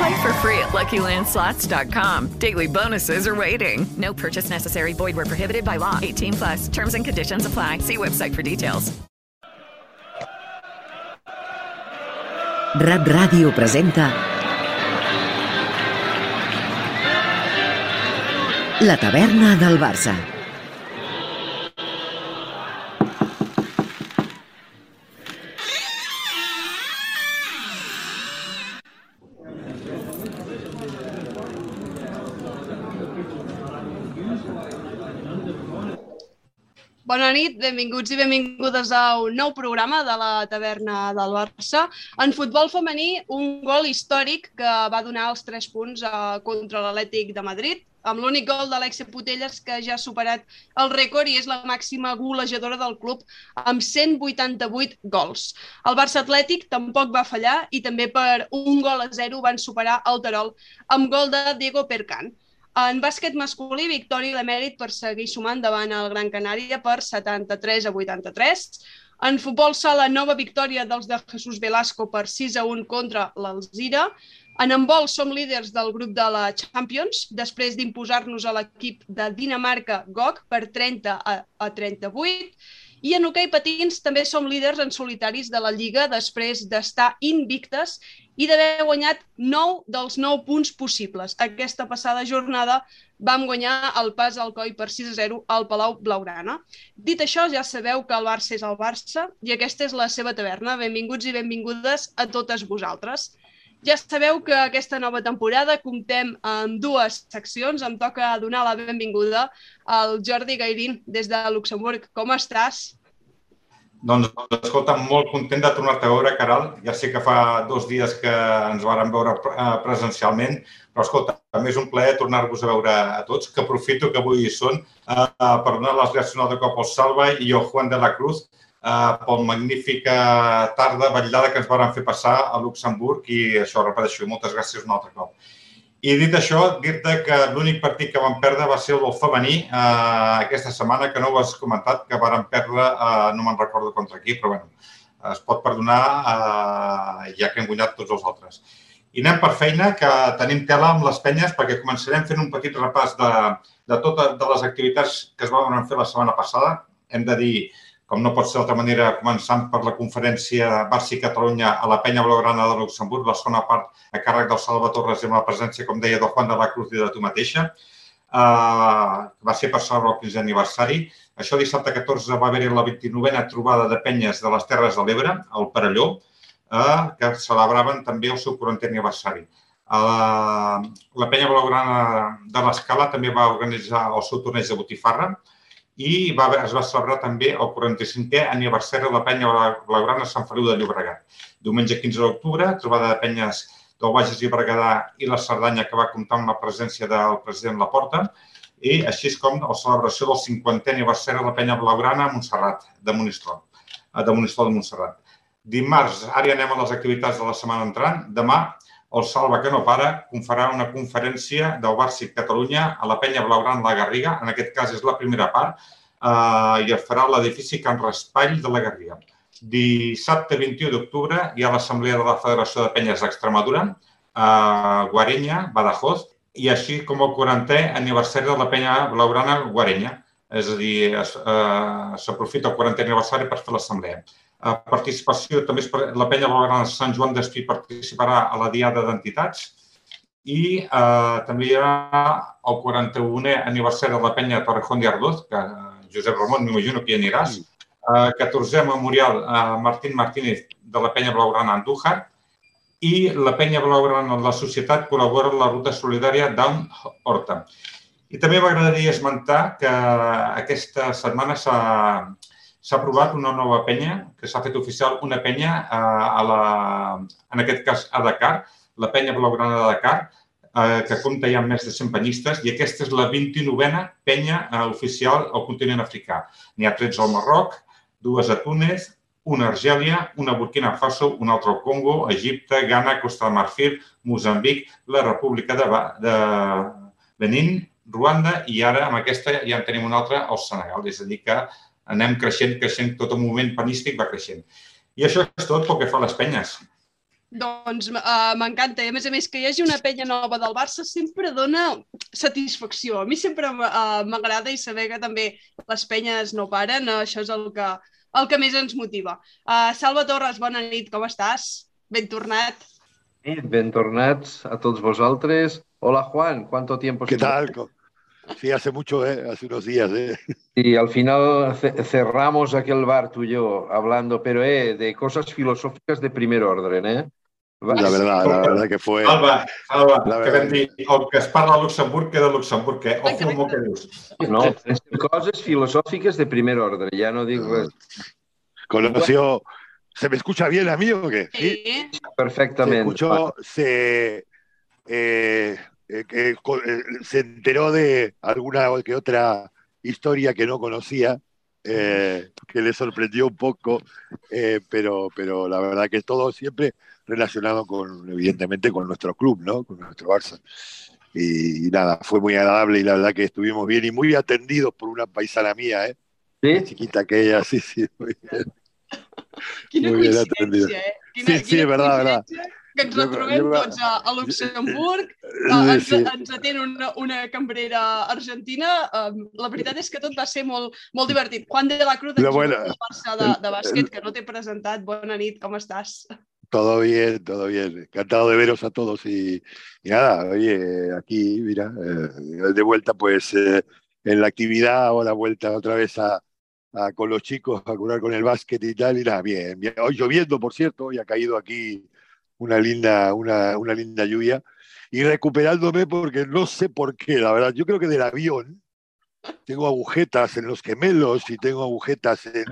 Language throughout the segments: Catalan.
Play for free at LuckyLandSlots.com. Daily bonuses are waiting. No purchase necessary. Void where prohibited by law. 18 plus. Terms and conditions apply. See website for details. Rap Ràdio presenta La taverna del Barça. Bona nit, benvinguts i benvingudes a un nou programa de la taverna del Barça. En futbol femení, un gol històric que va donar els tres punts uh, contra l'Atlètic de Madrid, amb l'únic gol d'Alexia Putelles que ja ha superat el rècord i és la màxima golejadora del club amb 188 gols. El Barça Atlètic tampoc va fallar i també per un gol a zero van superar el Terol amb gol de Diego Percan. En bàsquet masculí, victòria de mèrit per seguir sumant davant el Gran Canària per 73 a 83. En futbol sala, nova victòria dels de Jesús Velasco per 6 a 1 contra l'Alzira. En handbol som líders del grup de la Champions, després d'imposar-nos a l'equip de Dinamarca GOG per 30 a, a 38. I en hoquei patins també som líders en solitaris de la Lliga després d'estar invictes i d'haver guanyat 9 dels 9 punts possibles. Aquesta passada jornada vam guanyar el pas al coi per 6 a 0 al Palau Blaugrana. Dit això, ja sabeu que el Barça és el Barça i aquesta és la seva taverna. Benvinguts i benvingudes a totes vosaltres. Ja sabeu que aquesta nova temporada comptem amb dues seccions. Em toca donar la benvinguda al Jordi Gairín des de Luxemburg. Com estàs? Doncs, escolta, molt content de tornar-te a veure, Caral. Ja sé que fa dos dies que ens vàrem veure eh, presencialment, però, escolta, també és un plaer tornar-vos a veure a tots, que aprofito que avui hi són eh, per donar les gràcies de cop al Salva i al Juan de la Cruz eh, pel magnífica tarda vetllada que ens varen fer passar a Luxemburg i això, repeteixo, moltes gràcies un altre cop. I dit això, dir-te que l'únic partit que vam perdre va ser el del femení eh, aquesta setmana, que no ho has comentat, que vàrem perdre, eh, no me'n recordo contra qui, però bueno, es pot perdonar eh, ja que hem guanyat tots els altres. I anem per feina, que tenim tela amb les penyes, perquè començarem fent un petit repàs de, de totes de les activitats que es van fer la setmana passada. Hem de dir com no pot ser d'altra manera, començant per la conferència Barça i Catalunya a la penya blaugrana de Luxemburg, la segona part a càrrec del Salva Torres i amb la presència, com deia, del Juan de la Cruz i de tu mateixa. Uh, va ser per celebrar el 15è aniversari. Això dissabte 14 va haver-hi la 29a trobada de penyes de les Terres de l'Ebre, al Parelló, uh, que celebraven també el seu 40è aniversari. Uh, la penya blaugrana de l'Escala també va organitzar el seu torneig de botifarra, i va, es va celebrar també el 45è aniversari de la penya blaugrana Sant Feliu de Llobregat. Diumenge 15 d'octubre, trobada de penyes del Bages i Berguedà i la Cerdanya que va comptar amb la presència del president Laporta i així com la celebració del 50è aniversari de la penya blaugrana a Montserrat, de Monistrol, eh, de Monistrol de Montserrat. Dimarts, ara anem a les activitats de la setmana entrant. Demà, el Salva que no para farà una conferència del Barça Catalunya a la penya blaugrana de la Garriga. En aquest cas és la primera part eh, i es farà l'edifici Can Raspall de la Garriga. Dissabte 21 d'octubre hi ha l'Assemblea de la Federació de Penyes d'Extremadura a Guarenya, Badajoz, i així com el 40è aniversari de la penya blaugrana Guarenya. És a dir, eh, s'aprofita el 40è aniversari per fer l'assemblea. Participació, també la penya blaugrana de Sant Joan d'Espí participarà a la Diada d'Entitats i eh, també hi ha el 41è aniversari de la penya Torrejón de Ardoz, que Josep Ramon, m'imagino que hi aniràs, eh, 14è memorial a Martín Martínez de la penya blaugrana Andújar i la penya blaugrana de la societat col·labora en la ruta solidària Down Horta. I també m'agradaria esmentar que aquesta setmana s'ha s'ha aprovat una nova penya, que s'ha fet oficial una penya a, a la, en aquest cas a Dakar, la penya blaugrana de Dakar, eh, que compta ja amb més de 100 penyistes, i aquesta és la 29a penya eh, oficial al continent africà. N'hi ha 13 al Marroc, dues a Túnez, una a Argèlia, una a Burkina Faso, una altra al Congo, Egipte, Ghana, Costa de Marfil, Mozambic, la República de, de Benin, Ruanda i ara amb aquesta ja en tenim una altra al Senegal. És a dir, que anem creixent, creixent, tot el moviment penístic va creixent. I això és tot pel que fa a les penyes. Doncs uh, m'encanta. A més a més, que hi hagi una penya nova del Barça sempre dona satisfacció. A mi sempre uh, m'agrada i saber que també les penyes no paren. Uh, això és el que, el que més ens motiva. Uh, Salva Torres, bona nit, com estàs? Ben tornat. Ben tornats a tots vosaltres. Hola, Juan, ¿cuánto tiempo? ¿Qué tal? Sí, hace mucho, ¿eh? hace unos días. ¿eh? Y al final cerramos aquel bar tú y yo hablando, pero eh, de cosas filosóficas de primer orden. ¿eh? La verdad, la verdad que fue... Alba, Alba, la que vam dir, el que es parla a Luxemburg queda a Luxemburg, eh? Ojo amb el que dius. No, coses filosóficas de primer orden, ya no digo... res. Conoció... ¿Se me escucha bien a mí o qué? Sí. Perfectamente. Se escuchó, se... Eh, eh, que eh, se enteró de alguna que otra historia que no conocía, eh, que le sorprendió un poco, eh, pero, pero la verdad que todo siempre relacionado con, evidentemente, con nuestro club, ¿no? Con nuestro Barça. Y, y, nada, fue muy agradable y la verdad que estuvimos bien y muy atendidos por una paisana mía, ¿eh? ¿Sí? Chiquita que ella, sí, sí, muy bien. Muy bien atendida. eh? Sí, sí, és verdad, verdad. Que ens Jo- retrobem jo- tots a, a Luxemburg, Sí, ens, sí. ens atén una, una cambrera argentina. La veritat és que tot va ser molt, molt divertit. Juan de la Cruz, jugador bueno, Barça de, de bàsquet, que no t'he presentat. Bona nit, com estàs? Todo bien, todo bien. Encantado de veros a todos y, y nada, oye, aquí, mira, eh, de vuelta pues eh, en la actividad, ahora vuelta otra vez a, a- con los chicos a curar con el básquet y tal, y nada, bien, bien. Hoy lloviendo, por cierto, hoy ha caído aquí una linda, una, una linda lluvia y recuperándome porque no sé por qué, la verdad, yo creo que del avión tengo agujetas en los gemelos y tengo agujetas en,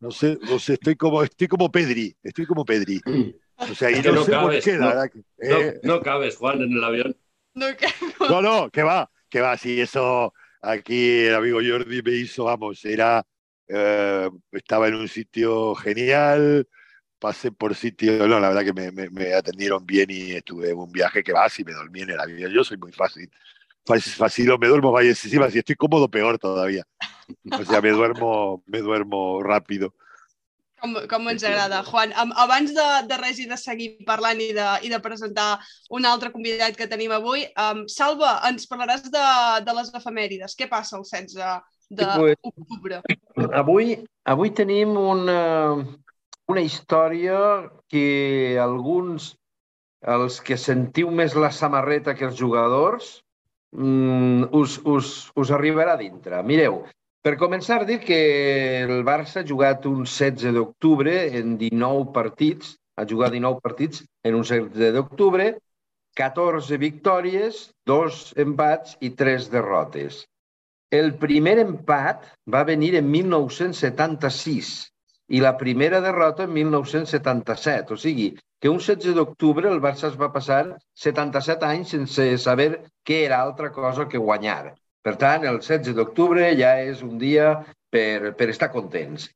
no sé, no sé, estoy como, estoy como Pedri, estoy como Pedri. O sea, y no, no sé cabes, por qué, la no. verdad. que- No, eh, no cabes, Juan, en el avión. No, no, que va, que va, sí, eso aquí el amigo Jordi me hizo, vamos, era, eh, estaba en un sitio genial, pasé por sitio, no, la verdad que me, me- me atendieron bien y estuve en un viaje que va, si me dormí en el avión, yo soy muy fácil, fácil, fácil me duermo, vaya, encima, si estoy cómodo, peor todavía, o sea, me duermo, me duermo rápido. Com, com ens agrada. Juan, abans de, de res i de seguir parlant i de, i de presentar un altre convidat que tenim avui, um, Salva, ens parlaràs de, de les efemèrides. Què passa el 16 pues- d'octubre? Avui, avui tenim una, una història que alguns, els que sentiu més la samarreta que els jugadors, mm, us, us, us arribarà dintre. Mireu, per començar, dir que el Barça ha jugat un 16 d'octubre en 19 partits, ha jugat 19 partits en un 16 d'octubre, 14 victòries, 2 empats i 3 derrotes. El primer empat va venir en 1976 i la primera derrota en 1977. O sigui, que un 16 d'octubre el Barça es va passar 77 anys sense saber què era altra cosa que guanyar. Per tant, el 16 d'octubre ja és un dia per, per estar contents.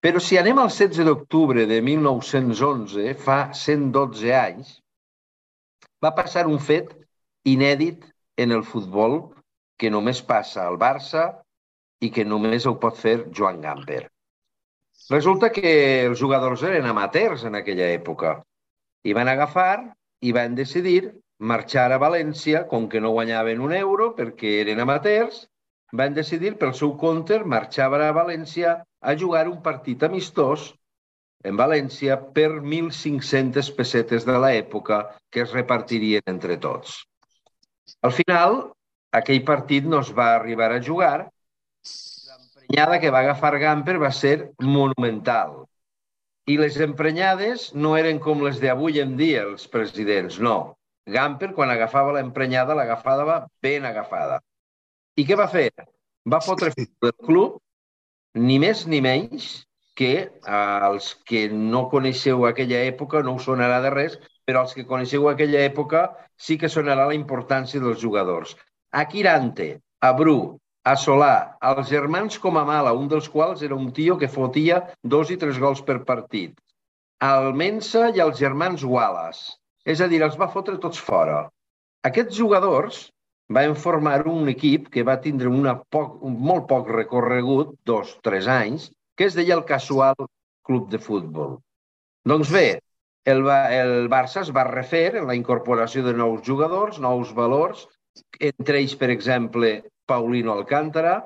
Però si anem al 16 d'octubre de 1911, fa 112 anys, va passar un fet inèdit en el futbol que només passa al Barça i que només ho pot fer Joan Gamper. Resulta que els jugadors eren amateurs en aquella època i van agafar i van decidir marxar a València, com que no guanyaven un euro perquè eren amateurs, van decidir pel seu compte marxar a València a jugar un partit amistós en València per 1.500 pessetes de l'època que es repartirien entre tots. Al final, aquell partit no es va arribar a jugar, l'emprenyada que va agafar Gamper va ser monumental. I les emprenyades no eren com les d'avui en dia, els presidents, no. Gamper, quan agafava l'emprenyada, l'agafava ben agafada. I què va fer? Va fotre del club, ni més ni menys, que als que no coneixeu aquella època no us sonarà de res, però als que coneixeu aquella època sí que sonarà la importància dels jugadors. A Quirante, a Bru, a Solà, als germans com a Mala, un dels quals era un tio que fotia dos i tres gols per partit, al Mensa i als germans Wallace. És a dir, els va fotre tots fora. Aquests jugadors van formar un equip que va tindre una poc, un molt poc recorregut, dos, tres anys, que es deia el Casual Club de Futbol. Doncs bé, el, el Barça es va refer en la incorporació de nous jugadors, nous valors, entre ells, per exemple, Paulino Alcántara,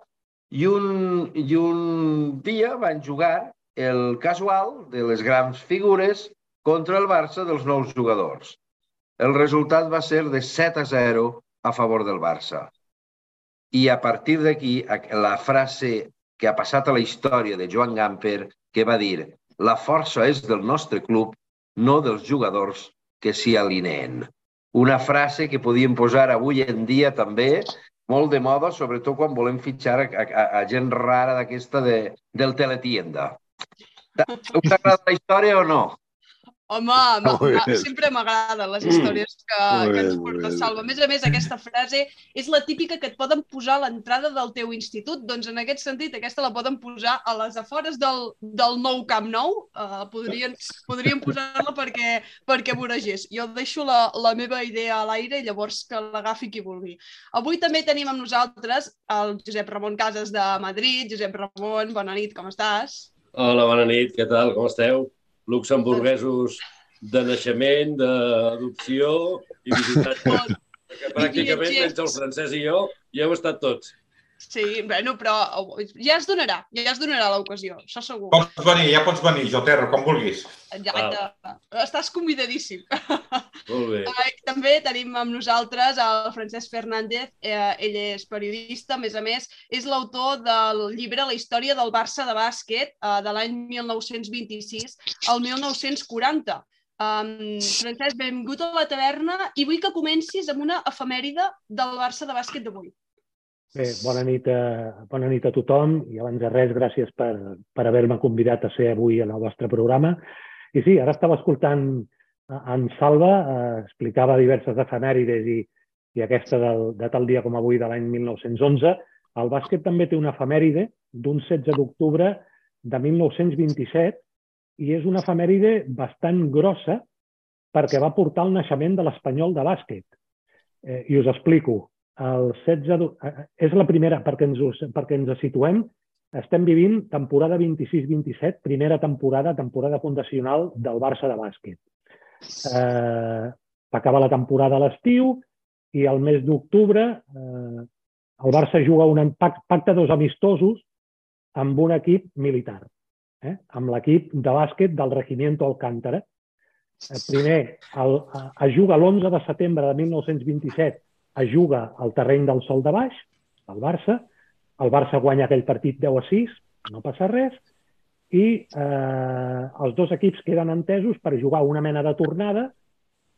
i un, i un dia van jugar el casual de les grans figures contra el Barça dels nous jugadors. El resultat va ser de 7 a 0 a favor del Barça. I a partir d'aquí, la frase que ha passat a la història de Joan Gamper, que va dir la força és del nostre club, no dels jugadors que s'hi alineen. Una frase que podíem posar avui en dia també molt de moda, sobretot quan volem fitxar a, a, a gent rara d'aquesta de, del teletienda. Us agrada la història o no? Home, sempre m'agraden les històries que, que ens porta Salva. A més a més, aquesta frase és la típica que et poden posar a l'entrada del teu institut. Doncs en aquest sentit, aquesta la poden posar a les afores del, del nou Camp Nou. Uh, podrien podrien posar-la perquè, perquè voregés. Jo deixo la, la meva idea a l'aire i llavors que l'agafi qui vulgui. Avui també tenim amb nosaltres el Josep Ramon Casas de Madrid. Josep Ramon, bona nit, com estàs? Hola, bona nit, què tal, com esteu? Luxemburguesos de naixement, d'adopció i visitats. Pràcticament, menys el francès i jo, ja heu estat tots. Sí, bueno, però ja es donarà, ja es donarà l'ocasió, això segur. Pots venir, ja pots venir, Joterro, com vulguis. Ja, ja, estàs convidadíssim. Molt bé. També tenim amb nosaltres el Francesc Fernández, eh, ell és periodista, a més a més, és l'autor del llibre La història del Barça de bàsquet eh, de l'any 1926 al 1940. Um, Francesc, benvingut a la taverna i vull que comencis amb una efemèride del Barça de bàsquet d'avui. Bé, bona nit, a, bona nit a tothom i abans de res, gràcies per, per haver-me convidat a ser avui en el vostre programa. I sí, ara estava escoltant en Salva, eh, explicava diverses efemèrides i, i aquesta del, de tal dia com avui de l'any 1911. El bàsquet també té una efemèride d'un 16 d'octubre de 1927 i és una efemèride bastant grossa perquè va portar el naixement de l'Espanyol de bàsquet. Eh, I us explico el 16 és la primera, perquè ens, perquè ens situem, estem vivint temporada 26-27, primera temporada, temporada fundacional del Barça de bàsquet. Eh, acaba la temporada a l'estiu i al mes d'octubre eh, el Barça juga un pacte dos amistosos amb un equip militar, eh, amb l'equip de bàsquet del Regimiento Alcántara. Eh, primer, el, es juga l'11 de setembre de 1927 es juga al terreny del sol de baix, el Barça, el Barça guanya aquell partit 10 a 6, no passa res, i eh, els dos equips queden entesos per jugar una mena de tornada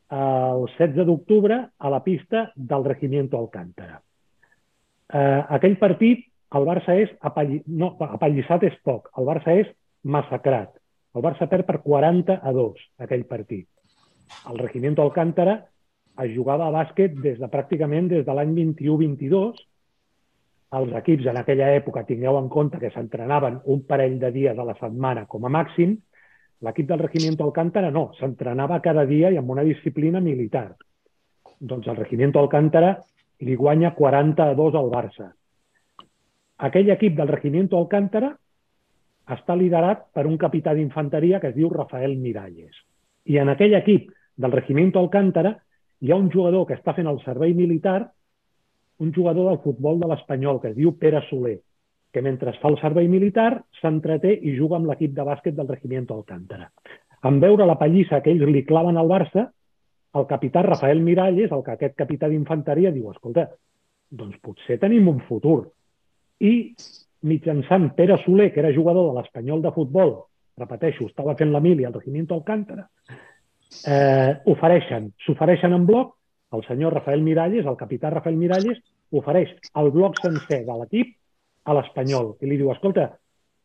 el 16 d'octubre a la pista del Regimiento Alcántara. Eh, aquell partit, el Barça és apalli... no, apallissat és poc, el Barça és massacrat. El Barça perd per 40 a 2 aquell partit. El Regimiento Alcántara es jugava a bàsquet des de pràcticament des de l'any 21-22. Els equips en aquella època, tingueu en compte que s'entrenaven un parell de dies a la setmana com a màxim, l'equip del Regimiento Alcántara no, s'entrenava cada dia i amb una disciplina militar. Doncs el Regimiento Alcántara li guanya 40 a 2 al Barça. Aquell equip del Regimiento Alcántara està liderat per un capità d'infanteria que es diu Rafael Miralles. I en aquell equip del Regimiento Alcántara hi ha un jugador que està fent el servei militar, un jugador del futbol de l'Espanyol, que es diu Pere Soler, que mentre fa el servei militar s'entreté i juga amb l'equip de bàsquet del Regimiento Alcántara. En veure la pallissa que ells li claven al Barça, el capità Rafael Miralles, el que aquest capità d'infanteria, diu, escolta, doncs potser tenim un futur. I mitjançant Pere Soler, que era jugador de l'Espanyol de futbol, repeteixo, estava fent la mili al Regimiento Alcántara, eh, ofereixen, s'ofereixen en bloc, el senyor Rafael Miralles, el capità Rafael Miralles, ofereix el bloc sencer de l'equip a l'Espanyol. I li diu, escolta,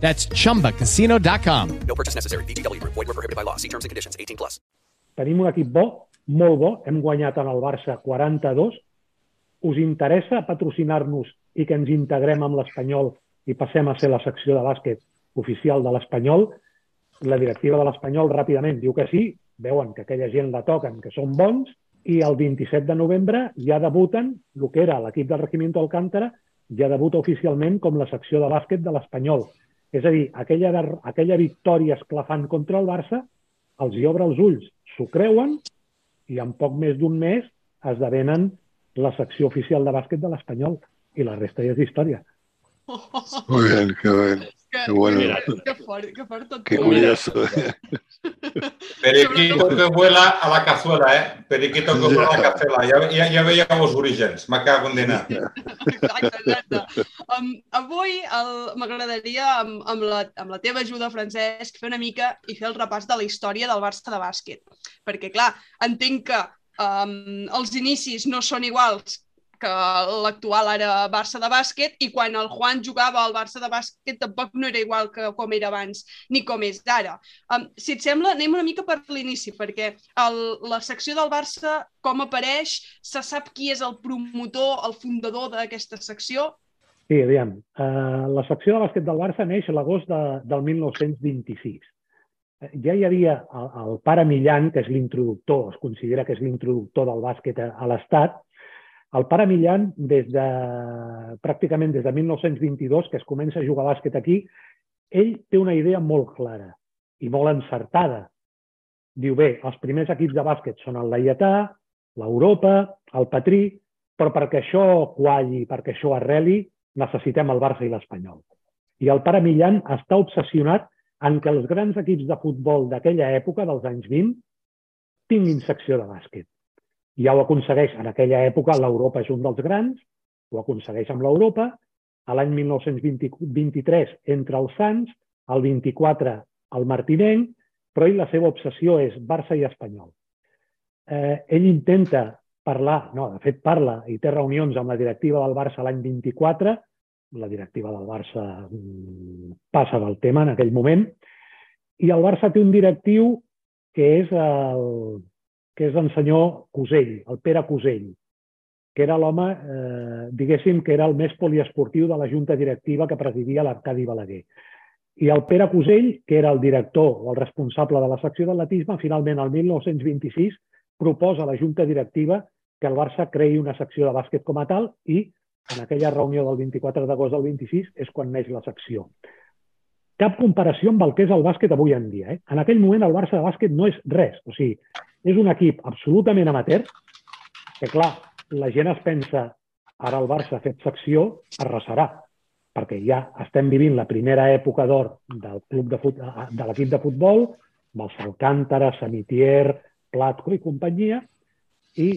That's chumbacasino.com. No purchase necessary. VGW Group. Void were prohibited by law. See terms and conditions. 18 plus. tenim un equip bo, molt bo, hem guanyat en el Barça 42, us interessa patrocinar-nos i que ens integrem amb l'Espanyol i passem a ser la secció de bàsquet oficial de l'Espanyol? La directiva de l'Espanyol ràpidament diu que sí, veuen que aquella gent la toquen, que són bons, i el 27 de novembre ja debuten el que era l'equip del Regimiento Alcántara, ja debuta oficialment com la secció de bàsquet de l'Espanyol. És a dir, aquella, aquella victòria esclafant contra el Barça els hi obre els ulls, s'ho creuen i en poc més d'un mes esdevenen la secció oficial de bàsquet de l'Espanyol i la resta ja és història. Muy bien, qué bien. Qué bueno. Que fort, que fort tot. Qué curioso. Periquito que vuela a la cazuela, eh? Periquito que vuela a la cazuela. Ja, ja, ja veia els orígens. Me cago en dinar. Exacte, exacte. Um, avui el- m'agradaria, amb, amb, la, amb la teva ajuda, Francesc, fer una mica i fer el repàs de la història del Barça de bàsquet. Perquè, clar, entenc que um, els inicis no són iguals que l'actual ara Barça de bàsquet i quan el Juan jugava al Barça de bàsquet tampoc no era igual que com era abans ni com és ara. Um, si et sembla, anem una mica per l'inici, perquè el, la secció del Barça, com apareix, se sap qui és el promotor, el fundador d'aquesta secció? Sí, aviam. Uh, la secció de bàsquet del Barça neix l'agost de, del 1926. Eh, Ja hi havia el, el pare Millan, que és l'introductor, es considera que és l'introductor del bàsquet a, a l'Estat. El pare Millan, des de, pràcticament des de 1922, que es comença a jugar a bàsquet aquí, ell té una idea molt clara i molt encertada. Diu, bé, els primers equips de bàsquet són el Laietà, l'Europa, el Patrí, però perquè això qualli, perquè això arreli, necessitem el Barça i l'Espanyol. I el pare Millan està obsessionat en que els grans equips de futbol d'aquella època, dels anys 20, tinguin secció de bàsquet. Ja ho aconsegueix. En aquella època l'Europa és un dels grans, ho aconsegueix amb l'Europa. A l'any 1923 entra el Sants, el 24 el Martinenc, però ell la seva obsessió és Barça i Espanyol. Eh, ell intenta parlar, no, de fet parla i té reunions amb la directiva del Barça l'any 24, la directiva del Barça mm, passa del tema en aquell moment, i el Barça té un directiu que és el, que és el senyor Cusell, el Pere Cusell, que era l'home, eh, diguéssim, que era el més poliesportiu de la junta directiva que presidia l'Arcadi Balaguer. I el Pere Cusell, que era el director o el responsable de la secció d'atletisme, finalment, el 1926, proposa a la junta directiva que el Barça creï una secció de bàsquet com a tal i en aquella reunió del 24 d'agost del 26 és quan neix la secció. Cap comparació amb el que és el bàsquet avui en dia. Eh? En aquell moment el Barça de bàsquet no és res. O sigui, és un equip absolutament amateur, que clar, la gent es pensa ara el Barça ha fet secció, arrasarà, perquè ja estem vivint la primera època d'or del club de, fut... de l'equip de futbol, amb els Alcántara, Samitier, Platco i companyia, i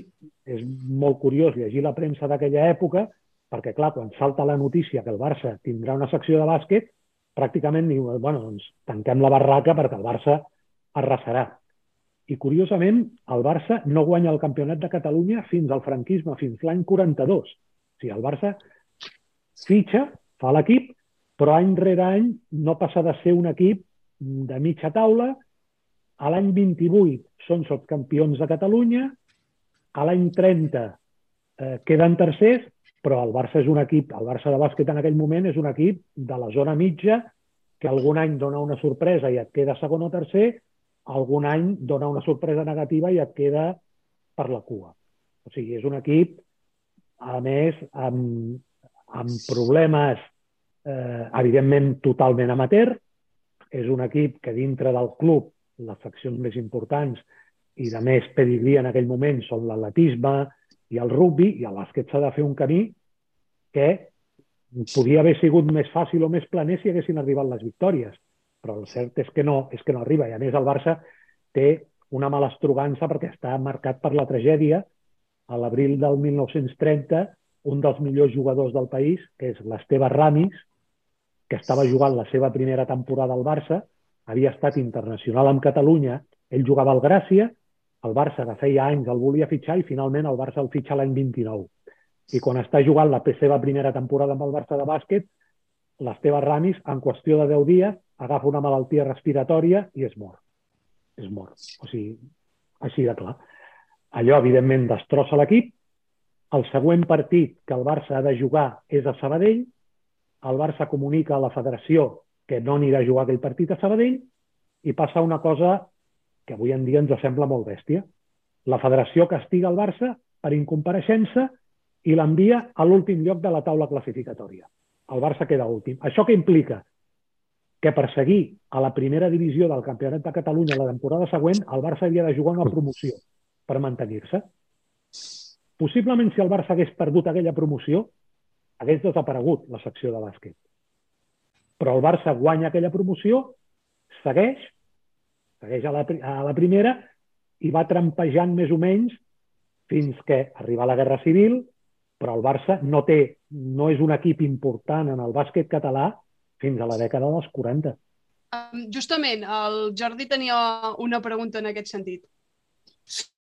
és molt curiós llegir la premsa d'aquella època, perquè, clar, quan salta la notícia que el Barça tindrà una secció de bàsquet, pràcticament diu, bueno, doncs tanquem la barraca perquè el Barça arrasarà. I, curiosament, el Barça no guanya el campionat de Catalunya fins al franquisme, fins l'any 42. O sigui, el Barça fitxa, fa l'equip, però any rere any no passa de ser un equip de mitja taula. A l'any 28 són subcampions de Catalunya, a l'any 30 eh, queden tercers, però el Barça és un equip, el Barça de bàsquet en aquell moment és un equip de la zona mitja que algun any dona una sorpresa i et queda segon o tercer, algun any dona una sorpresa negativa i et queda per la cua. O sigui, és un equip, a més, amb, amb problemes, eh, evidentment, totalment amateur. És un equip que dintre del club les seccions més importants i de més pedigrí en aquell moment són l'atletisme i el rugby, i el bàsquet s'ha de fer un camí que podia haver sigut més fàcil o més planer si haguessin arribat les victòries, però el cert és que no, és que no arriba. I a més el Barça té una mala estrogança perquè està marcat per la tragèdia. A l'abril del 1930, un dels millors jugadors del país, que és l'Esteve Ramis, que estava jugant la seva primera temporada al Barça, havia estat internacional amb Catalunya, ell jugava al Gràcia, el Barça de feia anys el volia fitxar i finalment el Barça el fitxa l'any 29. I quan està jugant la seva primera temporada amb el Barça de bàsquet, l'Esteve Ramis, en qüestió de 10 dies, agafa una malaltia respiratòria i es mor. Es mor. O sigui, així de clar. Allò, evidentment, destrossa l'equip. El següent partit que el Barça ha de jugar és a Sabadell. El Barça comunica a la federació que no anirà a jugar aquell partit a Sabadell i passa una cosa que avui en dia ens sembla molt bèstia. La federació castiga el Barça per incompareixença i l'envia a l'últim lloc de la taula classificatòria. El Barça queda últim. Això què implica? Que per seguir a la primera divisió del Campionat de Catalunya la temporada següent, el Barça havia de jugar una promoció per mantenir-se. Possiblement, si el Barça hagués perdut aquella promoció, hagués desaparegut la secció de bàsquet. Però el Barça guanya aquella promoció, segueix, segueix a la, a la primera i va trampejant més o menys fins que arriba la Guerra Civil, però el Barça no té, no és un equip important en el bàsquet català fins a la dècada dels 40. Um, justament, el Jordi tenia una pregunta en aquest sentit.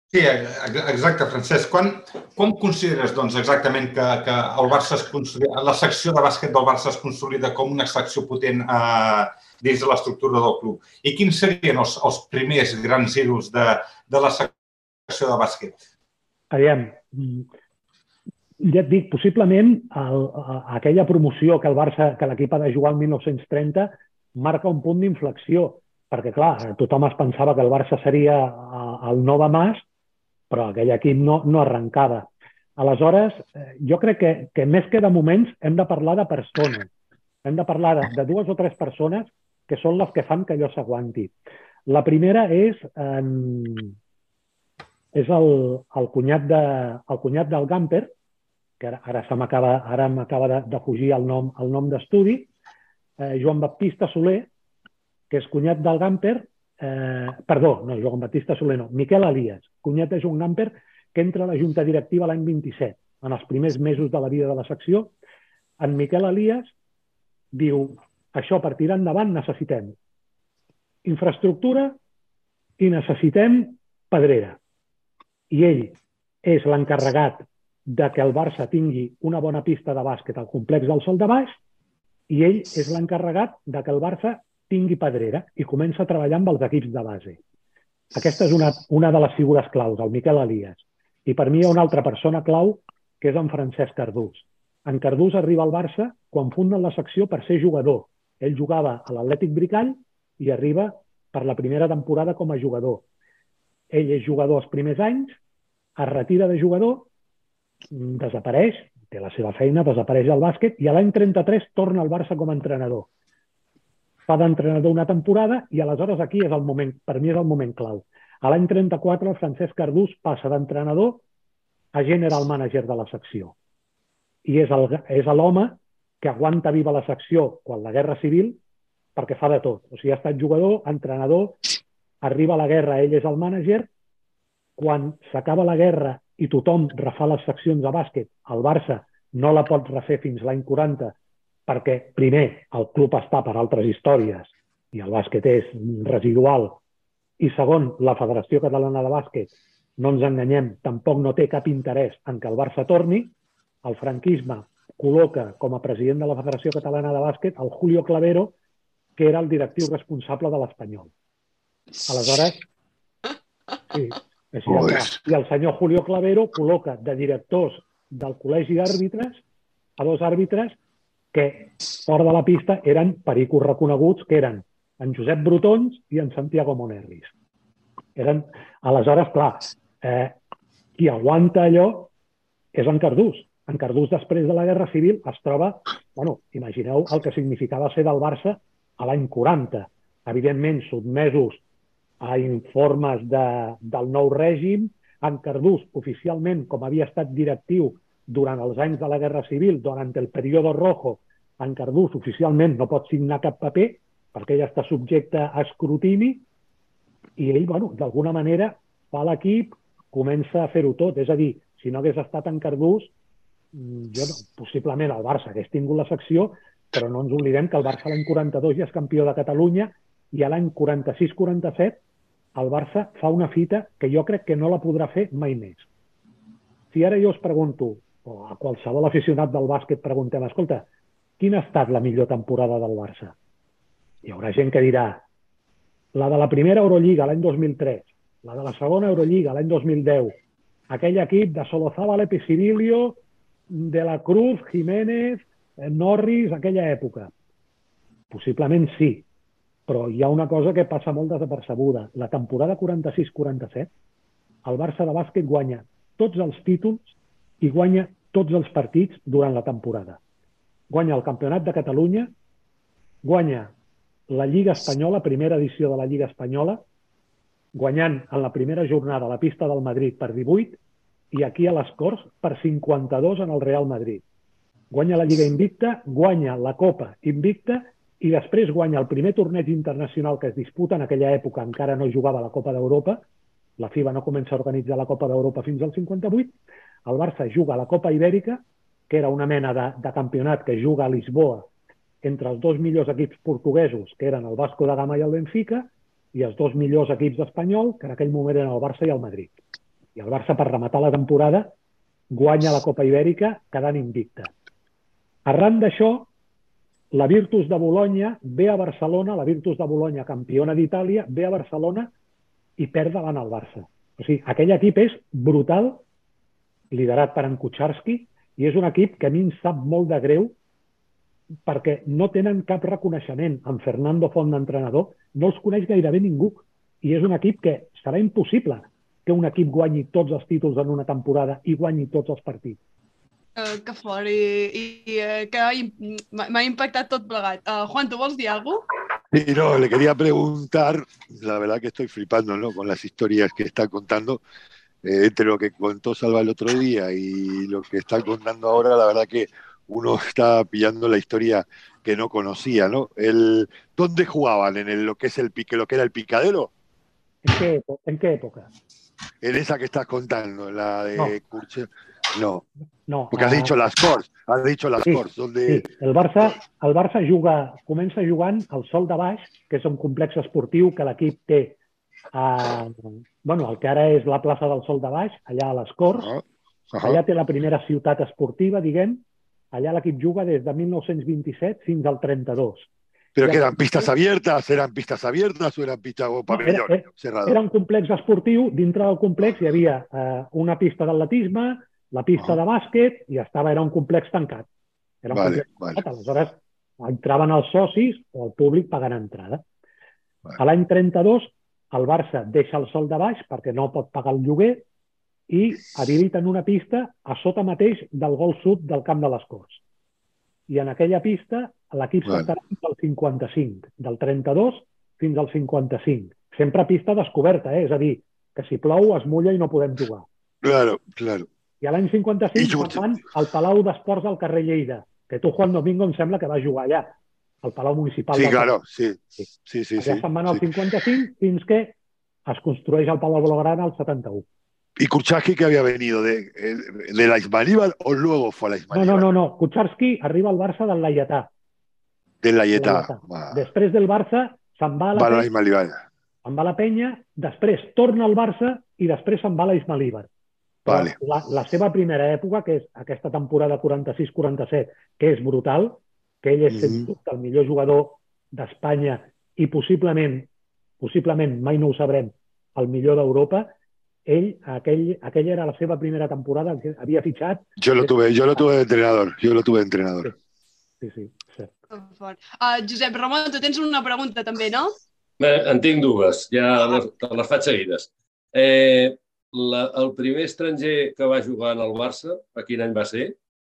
Sí, exacte, Francesc. Quan, quan consideres doncs, exactament que, que el Barça es consolida, la secció de bàsquet del Barça es consolida com una secció potent eh, dins de l'estructura del club? I quins serien els, els primers grans heros de, de la secció de bàsquet? Aviam, ja et dic, possiblement el, aquella promoció que el Barça, que l'equip ha de jugar el 1930, marca un punt d'inflexió, perquè, clar, tothom es pensava que el Barça seria el Nova Mas, però aquell equip no, no arrencava. Aleshores, jo crec que, que més que de moments hem de parlar de persones. Hem de parlar de, de dues o tres persones que són les que fan que allò s'aguanti. La primera és, eh, és el, el, cunyat de, el cunyat del Gamper, que ara, ara m'acaba ara m'acaba de, de fugir el nom, el nom d'estudi, eh, Joan Baptista Soler, que és cunyat del Gamper, eh, perdó, no, Joan Baptista Soler no, Miquel Elias, cunyat de Joan Gamper, que entra a la Junta Directiva l'any 27, en els primers mesos de la vida de la secció. En Miquel Elias diu, això per tirar endavant necessitem infraestructura i necessitem pedrera. I ell és l'encarregat de que el Barça tingui una bona pista de bàsquet al complex del Sol de Baix i ell és l'encarregat de que el Barça tingui pedrera i comença a treballar amb els equips de base. Aquesta és una, una de les figures claus, el Miquel Elias. I per mi hi ha una altra persona clau, que és en Francesc Cardús. En Cardús arriba al Barça quan funden la secció per ser jugador. Ell jugava a l'Atlètic Bricall i arriba per la primera temporada com a jugador. Ell és jugador els primers anys, es retira de jugador desapareix, té la seva feina, desapareix el bàsquet i a l'any 33 torna al Barça com a entrenador. Fa d'entrenador una temporada i aleshores aquí és el moment, per mi és el moment clau. A l'any 34 el Francesc Cardús passa d'entrenador a general manager de la secció. I és l'home que aguanta viva la secció quan la guerra civil perquè fa de tot. O sigui, ha estat jugador, entrenador, arriba la guerra, ell és el mànager, quan s'acaba la guerra i tothom refà les seccions de bàsquet, el Barça no la pot refer fins l'any 40 perquè, primer, el club està per altres històries i el bàsquet és residual i segon, la Federació Catalana de Bàsquet, no ens enganyem, tampoc no té cap interès en que el Barça torni, el franquisme col·loca com a president de la Federació Catalana de Bàsquet el Julio Clavero, que era el directiu responsable de l'Espanyol. Aleshores, sí, així I el senyor Julio Clavero col·loca de directors del col·legi d'àrbitres a dos àrbitres que fora de la pista eren pericos reconeguts, que eren en Josep Brutons i en Santiago Monerris. Eren, aleshores, clar, eh, qui aguanta allò és en Cardús. En Cardús, després de la Guerra Civil, es troba, bueno, imagineu el que significava ser del Barça a l'any 40. Evidentment, sotmesos a informes de, del nou règim, en Cardús, oficialment, com havia estat directiu durant els anys de la Guerra Civil, durant el període rojo, en Cardús oficialment no pot signar cap paper perquè ell està subjecte a escrutini i ell, bueno, d'alguna manera fa l'equip, comença a fer-ho tot. És a dir, si no hagués estat en Cardús, mm, jo, possiblement el Barça hagués tingut la secció, però no ens oblidem que el Barça l'any 42 ja és campió de Catalunya i a l'any 46-47 el Barça fa una fita que jo crec que no la podrà fer mai més. Si ara jo us pregunto, o a qualsevol aficionat del bàsquet preguntem, escolta, quina ha estat la millor temporada del Barça? Hi haurà gent que dirà la de la primera Eurolliga l'any 2003, la de la segona Eurolliga l'any 2010, aquell equip de Solozábal, Epicibilio, de la Cruz, Jiménez, Norris, aquella època. Possiblement sí, però hi ha una cosa que passa molt desapercebuda. La temporada 46-47, el Barça de bàsquet guanya tots els títols i guanya tots els partits durant la temporada. Guanya el Campionat de Catalunya, guanya la Lliga Espanyola, primera edició de la Lliga Espanyola, guanyant en la primera jornada la pista del Madrid per 18 i aquí a les Corts per 52 en el Real Madrid. Guanya la Lliga Invicta, guanya la Copa Invicta i després guanya el primer torneig internacional que es disputa en aquella època, encara no jugava la Copa d'Europa, la FIBA no comença a organitzar la Copa d'Europa fins al 58, el Barça juga a la Copa Ibèrica, que era una mena de, de campionat que juga a Lisboa entre els dos millors equips portuguesos, que eren el Vasco da Gama i el Benfica, i els dos millors equips espanyol, que en aquell moment eren el Barça i el Madrid. I el Barça, per rematar la temporada, guanya la Copa Ibèrica quedant invicta. Arran d'això, la Virtus de Bologna ve a Barcelona, la Virtus de Bologna, campiona d'Itàlia, ve a Barcelona i perd davant el Barça. O sigui, aquell equip és brutal, liderat per en Kucharski, i és un equip que a mi em sap molt de greu perquè no tenen cap reconeixement. En Fernando Font, d'entrenador, no els coneix gairebé ningú. I és un equip que serà impossible que un equip guanyi tots els títols en una temporada i guanyi tots els partits. Uh, que fort, i, i uh, que m'ha impactat tot plegat. Uh, Juan, ¿tú vols dir alguna cosa? Sí, no, le quería preguntar, la verdad que estoy flipando ¿no? con las historias que está contando, eh, entre lo que contó Salva el otro día y lo que está contando ahora, la verdad que uno está pillando la historia que no conocía, ¿no? El, ¿Dónde jugaban? ¿En el, lo que es el pique, lo que era el picadero? ¿En qué, ¿En qué época? En esa que estás contando, la de No. Curche. No. No, Porque has dicho las Corts, has dicho las Sí, Corts, donde... Sí, el Barça, el Barça juga, comença jugant al Sol de Baix, que és un complex esportiu que l'equip té a, bueno, el que ara és la plaça del Sol de Baix, allà a les Corts. Ajá. Allà té la primera ciutat esportiva, diguem. Allà l'equip juga des de 1927 fins al 32. ¿Pero Ya. que eran pistas abiertas? ¿Eran pistas abiertas o eran pistas o pabellones era- cerrados? Era un complex esportiu, dintre del complex hi havia eh, una pista d'atletisme, la pista de bàsquet i estava, era un complex tancat. Era un Vale, complex tancat, aleshores entraven els socis o el públic pagant entrada. A l'any 32 el Barça deixa el sol de baix perquè no pot pagar el lloguer i habiliten una pista a sota mateix del gol sud del camp de les Corts. I en aquella pista l'equip Vale. s'estarà fins al 55, del 32 fins al 55. Sempre pista descoberta, eh? és a dir, que si plou es mulla i no podem jugar. Claro, claro. I a l'any 55 I just- van al Palau d'Esports del carrer Lleida, que tu, Juan Domingo, em sembla que va jugar allà, al Palau Municipal. Sí, claro, sí. Sí, sí, sí. Se'n van al sí. 55 fins que es construeix el Palau Blaugrana al 71. ¿Y Kurchaski que había venido? ¿De, eh, de la Ismaníbal o luego fue a la No, Ismaníbal? no, no, no. Kucharski arriba al Barça del Laietà. De la Del. Laietà. Va, Després del Barça se'n va a la, va a la Ismaníbal. se'n va a la Penya, després torna al Barça i després se'n va a la Ismalíbar. Vale. La, la seva primera època, que és aquesta temporada 46-47, que és brutal, que ell és, mm sens dubte, el millor jugador d'Espanya i possiblement, possiblement, mai no ho sabrem, el millor d'Europa, ell, aquell, aquella era la seva primera temporada que havia fitxat. Yo lo tuve, yo lo tuve de entrenador. Yo lo tuve de entrenador. Sí, sí, cert. Que fort. Uh, Josep Ramon, tu tens una pregunta també, no? Eh, En tinc dues, ja les, te les faig seguides. Eh, la, el primer estranger que va jugar en el Barça, a quin any va ser?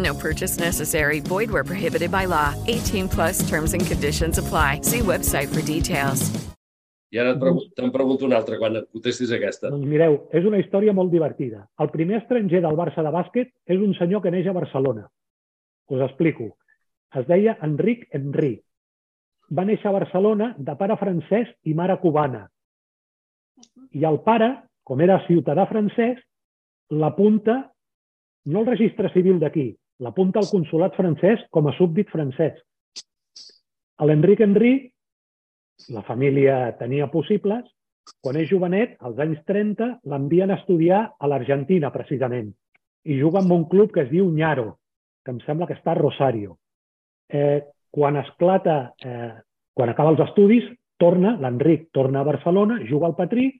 No purchase necessary. Void where prohibited by law. 18 plus terms and conditions apply. See website for details. I ara te'n pregunto una altra quan et contestis aquesta. Doncs mireu, és una història molt divertida. El primer estranger del Barça de bàsquet és un senyor que neix a Barcelona. Us explico. Es deia Enric Henry. Va néixer a Barcelona de pare francès i mare cubana. I el pare, com era ciutadà francès, l'apunta, no al registre civil d'aquí, l'apunta al consulat francès com a súbdit francès. L'Enric Henry, la família tenia possibles, quan és jovenet, als anys 30, l'envien a estudiar a l'Argentina, precisament, i juga en un club que es diu Ñaro, que em sembla que està a Rosario. Eh, quan esclata, eh, quan acaba els estudis, torna, l'Enric torna a Barcelona, juga al Patrí.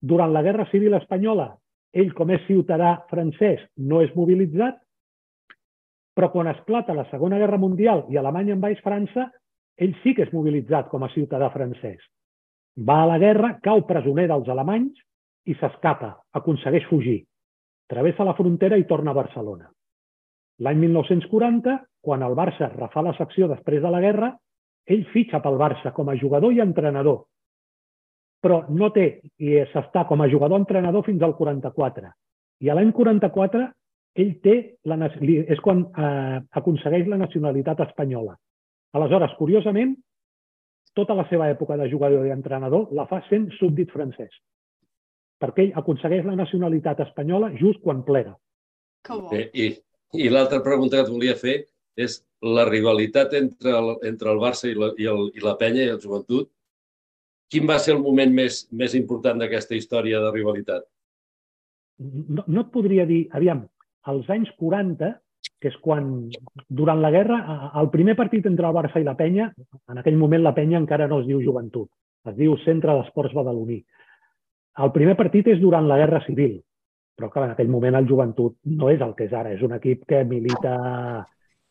Durant la Guerra Civil Espanyola, ell, com és ciutadà francès, no és mobilitzat, però quan esclata la Segona Guerra Mundial i Alemanya envaeix França, ell sí que és mobilitzat com a ciutadà francès. Va a la guerra, cau presoner dels alemanys i s'escapa, aconsegueix fugir. Travessa la frontera i torna a Barcelona. L'any 1940, quan el Barça refà la secció després de la guerra, ell fitxa pel Barça com a jugador i entrenador. Però no té, i s'està com a jugador-entrenador fins al 44. I a l'any 44 ell té, la, és quan eh, aconsegueix la nacionalitat espanyola. Aleshores, curiosament, tota la seva època de jugador i entrenador la fa sent súbdit francès, perquè ell aconsegueix la nacionalitat espanyola just quan plega. Que bo. Eh, I i l'altra pregunta que et volia fer és la rivalitat entre el, entre el Barça i la, i, el, i la penya i el joventut. Quin va ser el moment més, més important d'aquesta història de rivalitat? no, no et podria dir, aviam, als anys 40, que és quan, durant la guerra, a- el primer partit entre el Barça i la penya, en aquell moment la penya encara no es diu joventut, es diu Centre d'Esports Badaloní. El primer partit és durant la Guerra Civil, però clar, en aquell moment el joventut no és el que és ara, és un equip que milita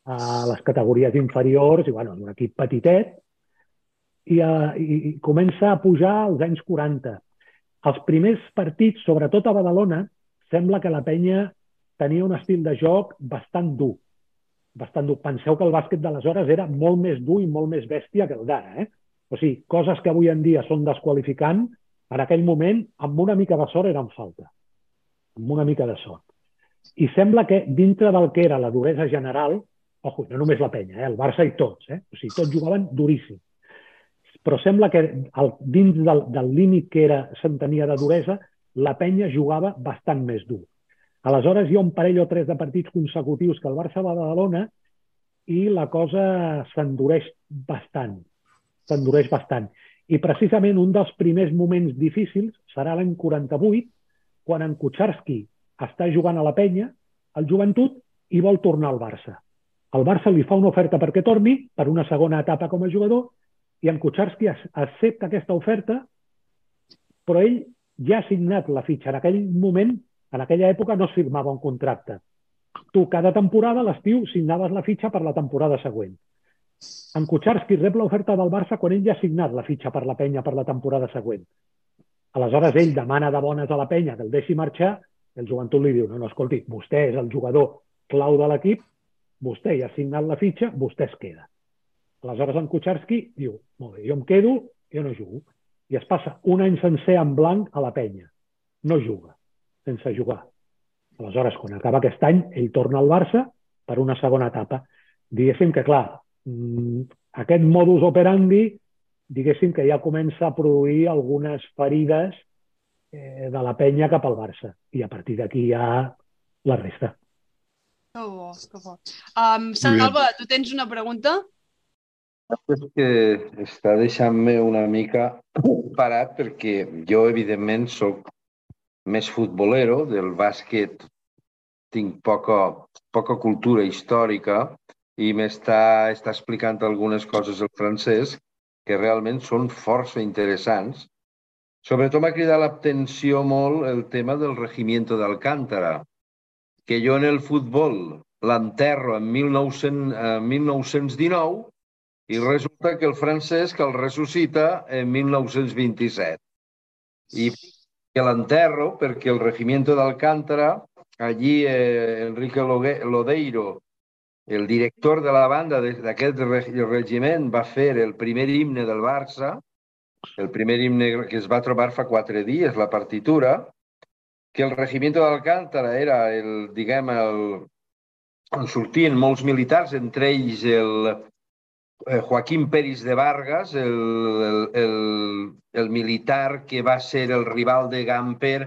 a les categories inferiors i bueno, és un equip petitet i, eh, i, i comença a pujar als anys 40. Els primers partits, sobretot a Badalona, sembla que la penya tenia un estil de joc bastant dur. Bastant dur. Penseu que el bàsquet d'aleshores era molt més dur i molt més bèstia que el d'ara. Eh? O sigui, coses que avui en dia són desqualificant, en aquell moment, amb una mica de sort, eren falta. Amb una mica de sort. I sembla que dintre del que era la duresa general, ojo, no només la penya, eh? el Barça i tots, eh? o sigui, tots jugaven duríssim. Però sembla que el, dins del, del límit que era se'n tenia de duresa, la penya jugava bastant més dur. Aleshores hi ha un parell o tres de partits consecutius que el Barça va a Badalona i la cosa s'endureix bastant. S'endureix bastant. I precisament un dels primers moments difícils serà l'any 48, quan en Kucharski està jugant a la penya, al joventut, i vol tornar al Barça. El Barça li fa una oferta perquè torni per una segona etapa com a jugador i en Kucharski ac- accepta aquesta oferta, però ell ja ha signat la fitxa. En aquell moment, en aquella època, no es firmava un contracte. Tu, cada temporada, a l'estiu, signaves la fitxa per la temporada següent. En Kucharski rep l'oferta del Barça quan ell ja ha signat la fitxa per la penya per la temporada següent. Aleshores, ell demana de bones a la penya que el deixi marxar el joventut li diu, no, no, escolti, vostè és el jugador clau de l'equip, vostè ja ha signat la fitxa, vostè es queda. Aleshores, en Kucharski diu, molt bé, jo em quedo, jo no jugo. I es passa un any sencer en blanc a la penya. No juga, sense jugar. Aleshores, quan acaba aquest any, ell torna al Barça per una segona etapa. Diguéssim que, clar, mm, aquest modus operandi, diguéssim que ja comença a produir algunes ferides eh, de la penya cap al Barça. I a partir d'aquí ja la resta. Que bo, que bo. Um, Salva, tu tens una pregunta? És que està deixant-me una mica parat perquè jo, evidentment, sóc més futbolero, del bàsquet tinc poca, poca cultura històrica i m'està està explicant algunes coses el francès que realment són força interessants Sobretot m'ha cridat l'atenció molt el tema del regimiento d'Alcántara, que jo en el futbol l'enterro en 1900, eh, 1919 i resulta que el Francesc el ressuscita en 1927. I que l'enterro perquè el regimiento d'Alcántara, allí eh, Enrique Lodeiro, el director de la banda d'aquest regiment, va fer el primer himne del Barça, el primer himne que es va trobar fa quatre dies, la partitura, que el regimiento d'Alcántara era el, diguem, el, on sortien molts militars, entre ells el, Joaquín Peris de Vargas, el, el, el, el militar que va ser el rival de Gamper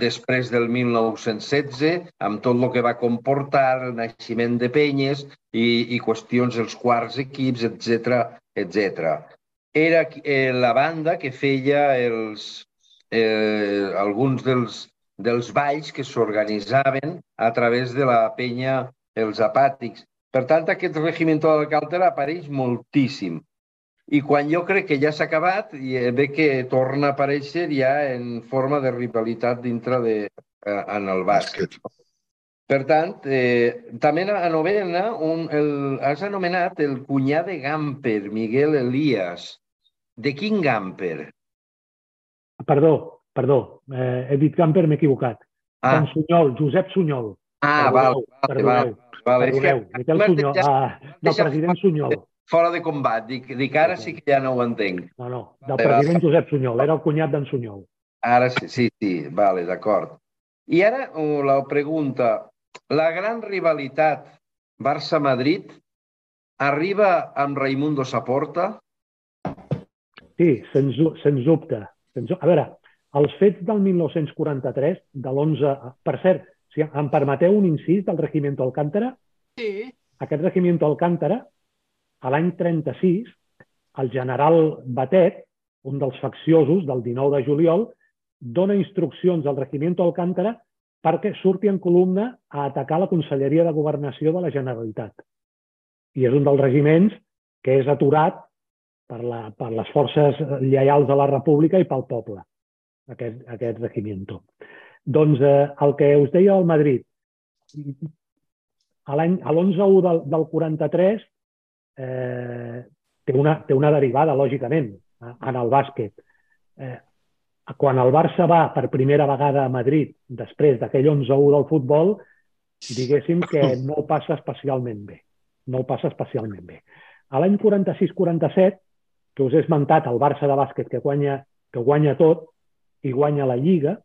després del 1916, amb tot el que va comportar el naixement de penyes i, i qüestions dels quarts equips, etc etc. Era eh, la banda que feia els, eh, alguns dels, dels balls que s'organitzaven a través de la penya Els Apàtics. Per tant, aquest regiment d'Alcàntara apareix moltíssim. I quan jo crec que ja s'ha acabat, i ve que torna a aparèixer ja en forma de rivalitat dintre de, eh, en el bàsquet. Per tant, eh, també a novena un, el, has anomenat el cunyà de Gamper, Miguel Elias. De quin Gamper? Perdó, perdó, eh, he dit Gamper, m'he equivocat. Ah. Sunyol, Josep Sunyol. Ah, perdoneu, val, perdoneu, val, val. Perdoneu, Miquel Sunyol, ah, del president Sunyol. Fora de combat, dic, dic ara sí que ja no ho entenc. No, no, del president Josep Sunyol, era el cunyat d'en Sunyol. Ara sí, sí, sí, vale, d'acord. I ara uh, la pregunta, la gran rivalitat Barça-Madrid arriba amb Raimundo Saporta? Sí, sens, sens dubte. Sens, a veure, els fets del 1943, de l'11... Per cert, si em permeteu un incís del Regimiento Alcántara? Sí. Aquest Regimiento Alcántara, a l'any 36, el general Batet, un dels facciosos del 19 de juliol, dona instruccions al Regimiento Alcántara perquè surti en columna a atacar la Conselleria de Governació de la Generalitat. I és un dels regiments que és aturat per, la, per les forces lleials de la República i pel poble, aquest, aquest regimiento. Doncs eh, el que us deia al Madrid, a l'11-1 del, del 43 eh, té, una, té una derivada, lògicament, en el bàsquet. Eh, quan el Barça va per primera vegada a Madrid, després d'aquell 11-1 del futbol, diguéssim que no ho passa especialment bé. No ho passa especialment bé. A l'any 46-47, que us he esmentat el Barça de bàsquet que guanya, que guanya tot i guanya la Lliga,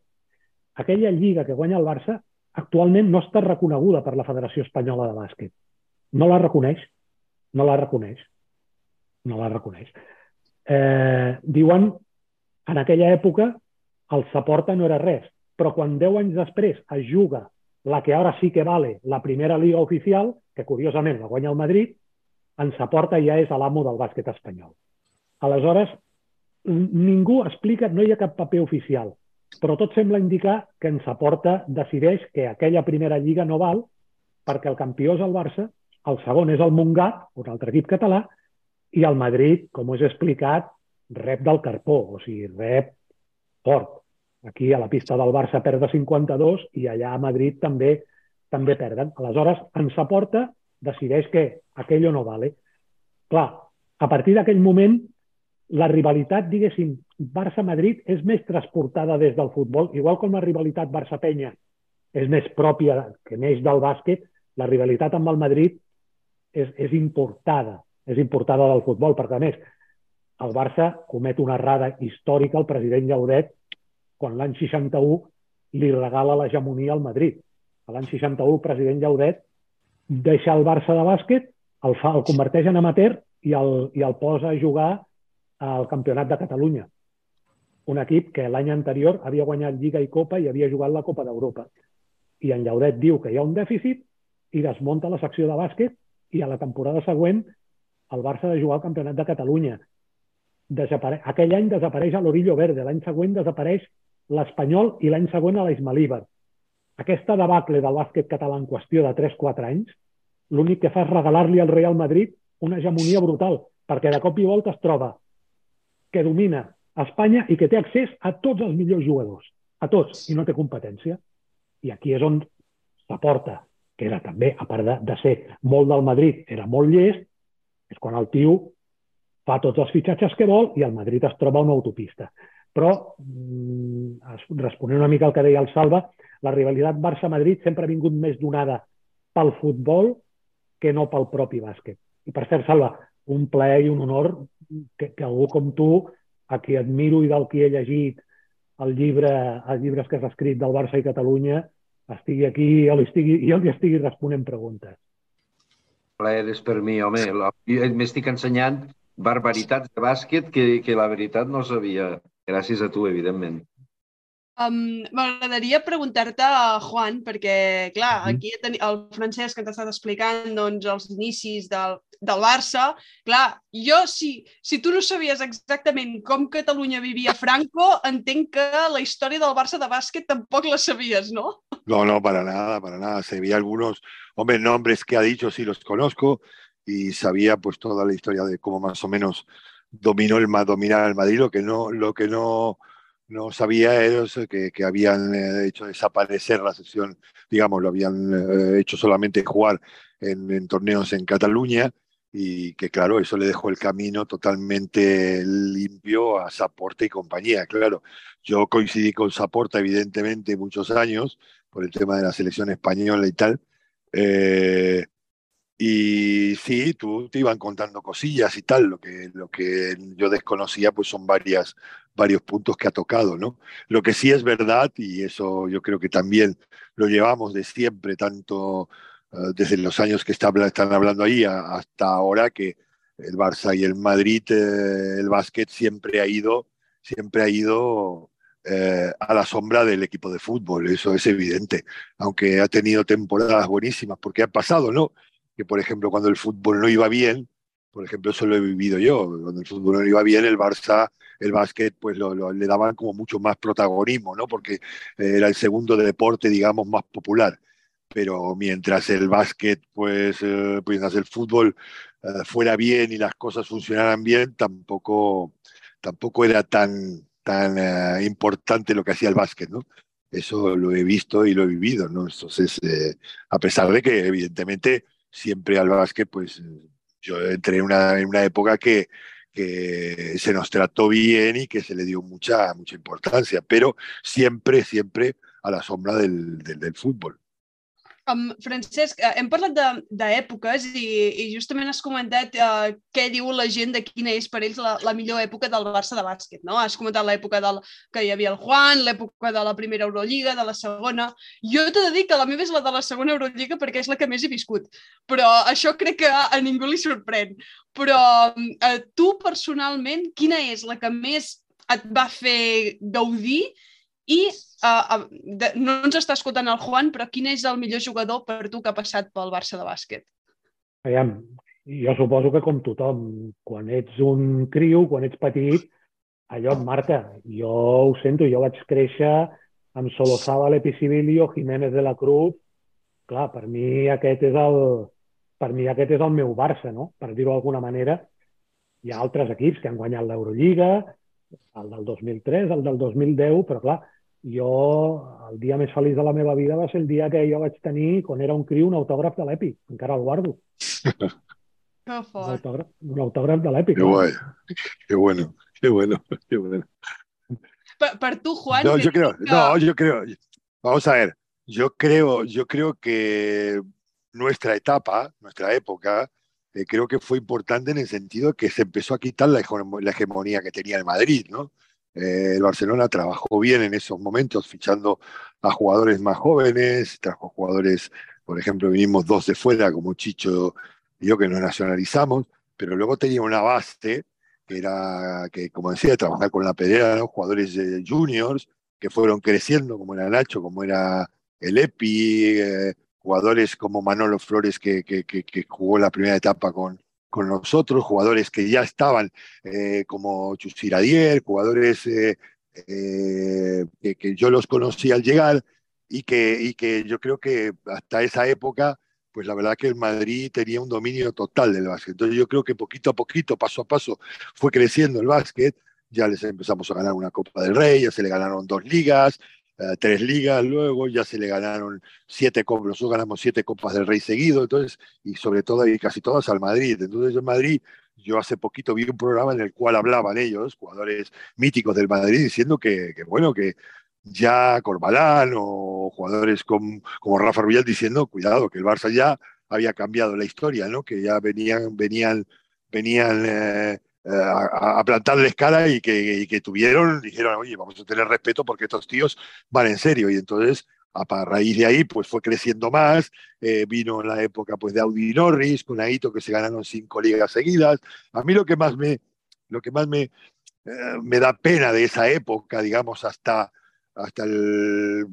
aquella lliga que guanya el Barça actualment no està reconeguda per la Federació Espanyola de Bàsquet. No la reconeix. No la reconeix. No la reconeix. Eh, diuen, en aquella època, el Saporta no era res, però quan 10 anys després es juga la que ara sí que vale la primera liga oficial, que curiosament la guanya el Madrid, en Saporta ja és l'amo del bàsquet espanyol. Aleshores, ningú explica, no hi ha cap paper oficial però tot sembla indicar que ens aporta, decideix que aquella primera lliga no val perquè el campió és el Barça, el segon és el Montgat, un altre equip català, i el Madrid, com us he explicat, rep del carpó, o sigui, rep fort. Aquí a la pista del Barça perd de 52 i allà a Madrid també també perden. Aleshores, ens aporta, decideix que aquello no vale. Clar, a partir d'aquell moment la rivalitat, diguéssim, Barça-Madrid és més transportada des del futbol, igual com la rivalitat Barça-Penya és més pròpia, que neix del bàsquet, la rivalitat amb el Madrid és, és importada, és importada del futbol, perquè a més el Barça comet una errada històrica al president Llaudet quan l'any 61 li regala l'hegemonia al Madrid. L'any 61 el president Llaudet deixa el Barça de bàsquet, el, fa, el converteix en amateur i el, i el posa a jugar al Campionat de Catalunya. Un equip que l'any anterior havia guanyat Lliga i Copa i havia jugat la Copa d'Europa. I en Llaudet diu que hi ha un dèficit i desmunta la secció de bàsquet i a la temporada següent el Barça ha de jugar al Campionat de Catalunya. Desapare... Aquell any desapareix a l'Orillo Verde, l'any següent desapareix l'Espanyol i l'any següent a l'Ismalíbar. Aquesta debacle del bàsquet català en qüestió de 3-4 anys, l'únic que fa és regalar-li al Real Madrid una hegemonia brutal, perquè de cop i volta es troba que domina Espanya i que té accés a tots els millors jugadors, a tots, i no té competència. I aquí és on s'aporta, que era també, a part de, de ser molt del Madrid, era molt llest, és quan el tio fa tots els fitxatges que vol i el Madrid es troba una autopista. Però, mm, responent una mica al que deia el Salva, la rivalitat Barça-Madrid sempre ha vingut més donada pel futbol que no pel propi bàsquet. I per cert, Salva, un plaer i un honor que, que algú com tu, a qui admiro i del qui he llegit el llibre, els llibres que has escrit del Barça i Catalunya, estigui aquí i li estigui, jo li estigui responent preguntes. Plaer és per mi, home. M'estic ensenyant barbaritats de bàsquet que, que la veritat no sabia. Gràcies a tu, evidentment. Um, M'agradaria preguntar-te, Juan, perquè, clar, aquí el Francesc que t'ha estat explicant doncs, els inicis del, del Barça. Clar, jo, si, si tu no sabies exactament com Catalunya vivia Franco, entenc que la història del Barça de bàsquet tampoc la sabies, ¿no? No, no, para nada, para nada. Sabía algunos, hombre, nombres que ha dicho, sí los conozco, y sabía pues toda la historia de cómo más o menos dominó el dominar el Madrid, lo que no, lo que no no sabía ellos que, que habían eh, hecho desaparecer la sección, digamos, lo habían eh, hecho solamente jugar en, en, torneos en Cataluña y que, claro, eso le dejó el camino totalmente limpio a Saporta y compañía. Claro, yo coincidí con Saporta, evidentemente, muchos años por el tema de la selección española y tal. Eh, y sí, tú te iban contando cosillas y tal, lo que, lo que yo desconocía pues son varias, varios puntos que ha tocado, ¿no? Lo que sí es verdad, y eso yo creo que también lo llevamos de siempre, tanto uh, desde los años que está, están hablando ahí hasta ahora, que el Barça y el Madrid, eh, el básquet siempre ha ido, siempre ha ido eh, a la sombra del equipo de fútbol, eso es evidente, aunque ha tenido temporadas buenísimas, porque ha pasado, ¿no? Que, por ejemplo, cuando el fútbol no iba bien, por ejemplo, eso lo he vivido yo, cuando el fútbol no iba bien, el Barça, el básquet, pues lo, lo, le daban como mucho más protagonismo, ¿no? Porque era el segundo deporte, digamos, más popular. Pero mientras el básquet, pues, eh, mientras el fútbol eh, fuera bien y las cosas funcionaran bien, tampoco, tampoco era tan, tan eh, importante lo que hacía el básquet, ¿no? Eso lo he visto y lo he vivido, ¿no? Entonces, eh, a pesar de que, evidentemente, siempre al básquet, pues yo entré en una, una época que, que se nos trató bien y que se le dio mucha, mucha importancia, pero siempre, siempre a la sombra del, del fútbol. Um, Francesc, eh, hem parlat d'èpoques i, i justament has comentat uh, què diu la gent de quina és per ells la, la millor època del Barça de bàsquet, no? Has comentat l'època del que hi havia el Juan, l'època de la primera Eurolliga, de la segona... Jo t'he de dir que la meva és la de la segona Eurolliga perquè és la que més he viscut, però això crec que a ningú li sorprèn. Però uh, tu personalment, quina és la que més et va fer gaudir i uh, de, no ens està escoltant el Juan, però quin és el millor jugador per tu que ha passat pel Barça de bàsquet? Aviam, jo suposo que com tothom, quan ets un criu, quan ets petit, allò et marca. Jo ho sento, jo vaig créixer amb Solozábal, Epicibilio, Jiménez de la Cruz. Clar, per mi aquest és el, per mi aquest és el meu Barça, no? per dir-ho d'alguna manera. Hi ha altres equips que han guanyat l'Eurolliga, el del 2003, el del 2010, però clar, jo, el dia més feliç de la meva vida va ser el dia que jo vaig tenir, quan era un criu, un autògraf de l'Epi. Encara el guardo. Que fort. Un autògraf, un autògraf de l'Epi. Qué guay. Qué bueno. Qué bueno. Qué bueno. Per, per tu, Juan... No, yo creo, no, yo creo... Vamos a ver. Yo creo, yo creo que nuestra etapa, nuestra época, eh, creo que fue importante en el sentido que se empezó a quitar la, la hegemonía que tenía el Madrid, ¿no? Eh, el Barcelona trabajó bien en esos momentos, fichando a jugadores más jóvenes, trajo jugadores, por ejemplo, vinimos dos de fuera, como Chicho y yo, que nos nacionalizamos, pero luego tenía una base que era, que como decía, trabajar con la pedera, ¿no? jugadores juniors que fueron creciendo, como era Nacho, como era el Epi, eh, jugadores como Manolo Flores, que jugó la primera etapa con, con nosotros, jugadores que ya estaban eh, como Chusiradier, jugadores eh, eh, que, que, yo los conocí al llegar y que, y que yo creo que hasta esa época, pues la verdad que el Madrid tenía un dominio total del básquet. Entonces yo creo que poquito a poquito, paso a paso, fue creciendo el básquet ya les empezamos a ganar una Copa del Rey, ya se le ganaron dos ligas, eh, tres ligas luego, ya se le ganaron siete copas, nosotros ganamos siete Copas del Rey seguido, entonces, y sobre todo, y casi todas al Madrid. Entonces, en Madrid, yo hace poquito vi un programa en el cual hablaban ellos, jugadores míticos del Madrid, diciendo que, bueno, que ya Corbalán o jugadores como, como Rafa Rubial diciendo, cuidado, que el Barça ya había cambiado la historia, ¿no? Que ya venían, venían, venían eh, eh, a, a, plantarles cara y que, y que, tuvieron, dijeron, oye, vamos a tener respeto porque estos tíos van en serio. Y entonces, a, a raíz de ahí, pues fue creciendo más. Eh, vino la época pues, de Audi Norris, con Aito, que se ganaron cinco ligas seguidas. A mí lo que más me, lo que más me, eh, me da pena de esa época, digamos, hasta, hasta, el,